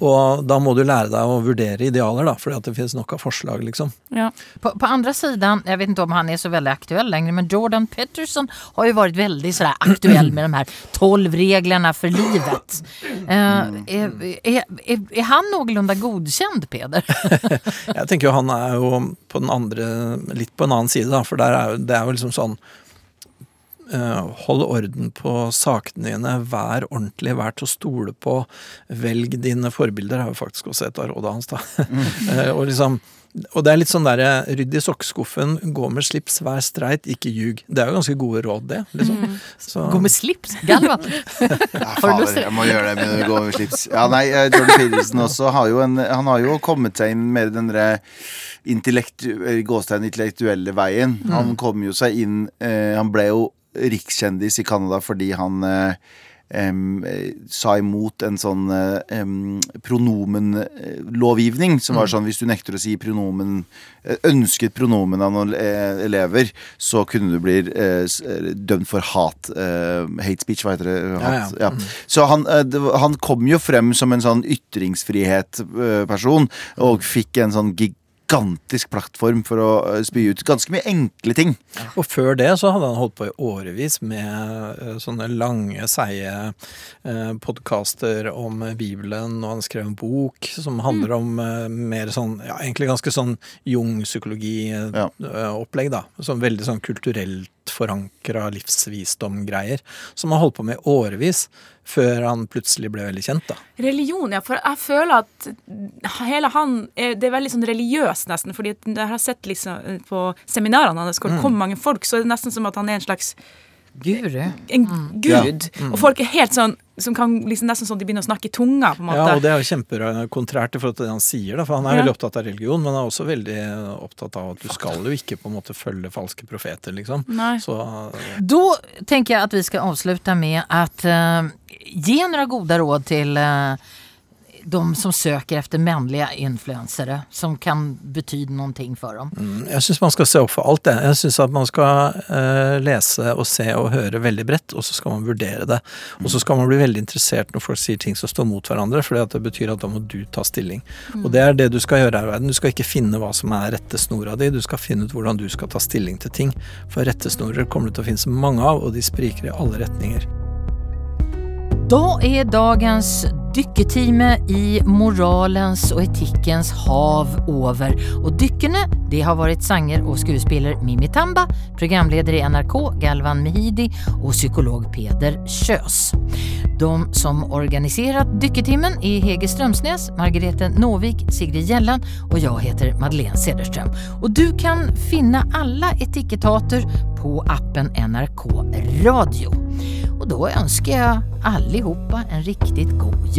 Og da må du lære deg å vurdere idealer, da, fordi at det finnes nok av forslag, liksom. Ja. På, på andre siden, jeg vet ikke om han er så veldig aktuell lenger, men Jordan Petterson har jo vært veldig sådär aktuell med de her tolv reglene for livet. Uh, er, er, er, är han noenlunde godkjent, Peder? [laughs] Jeg tenker jo han er jo på den andre, litt på en annen side, da, for der er, det er jo liksom sånn eh, Hold orden på sakene dine, vær ordentlig, vær til å stole på. Velg dine forbilder, er jo faktisk også et av rådene hans, da. [laughs] Mm. og liksom og det er litt sånn derre rydd i sokkeskuffen, gå med slips, vær streit, ikke ljug. Det er jo ganske gode råd, det. liksom. Så, Gå med slips? Galvan? [laughs] Ja, fader, jeg må gjøre det med å gå med slips. Ja, nei, eh, Jordan Peterson også har jo en Han har jo kommet seg inn med den derre intellektu, eh, gåstegn intellektuelle veien. Han kom jo seg inn eh, Han ble jo rikskjendis i Canada fordi han eh, eh, sa imot en sånn um, pronomenlovgivning som var sånn hvis du nekter å si pronomen eh, ønsket pronomen av noen eh, elever, så kunne du bli uh, dømt for hat. Uh, hate speech, hva heter det? Hat, ja. ja. Så han, uh, han kom jo frem som en sånn ytringsfrihet-person, og fikk en sånn gigantisk plattform for å eh, spy ut ganske mye enkle ting. Og før det så hadde han holdt på i årevis med eh, sånne lange, seige eh, podkaster om Bibelen, og han skrev en bok som handler om eh, mer sånn, ja, egentlig ganske sånn Jung-psykologi-opplegg, da. Sånn veldig sånn kulturelt forankra livsvisdom-greier, som han holdt på med i årevis, før han plutselig ble veldig kjent, da. Religion, ja. For jeg føler at hele han er, Det er veldig sånn religiøst, nesten. Fordi jeg har sett liksom på seminarene hans hvor det kom mange folk, så er det nesten som at han er en slags Guru. en gud. Og folk er helt sånn som kan liksom nesten sånn de begynner å snakke i tunga, på en måte. Ja, og det er jo kjempekontrært i forhold til det han sier, da, for han er Ja. veldig opptatt av religion, men han er også veldig opptatt av at du skal jo ikke på en måte følge falske profeter, liksom. Nei. Så Da tenker jeg at vi skal avslutte med at uh, gi noen gode råd til eh, de som söker efter mänliga influensere som kan bety noe for dem. mm, jeg syns man skal se opp for alt, det. Jeg syns at man skal eh, lese og se og høre veldig bredt, og så skal man vurdere det. Og så skal man bli veldig interessert når folk sier ting som står mot hverandre, for det betyr at da må du ta stilling. Og det er det du skal gjøre her i verden. Du skal ikke finne hva som er rettesnora di, du skal finne ut hvordan du skal ta stilling til ting. For rettesnorer kommer det til å finnes mange av, og de spriker i alle retninger. Da er dagens dykketime i moralens og etikkens hav over. Og dykkerne det har vært sanger og skuespiller Mimi Tamba, programleder i NRK Galvan Mehidi og psykolog Peder Kjøs. De som organiserat Dykketimen er Hege Strømsnes, Margrethe Nåvik, Sigrid Gjellan og jeg heter Madeleine Cederström. Og du kan finne alle etikettater på appen NRK Radio. Og da ønsker jeg alle en riktig god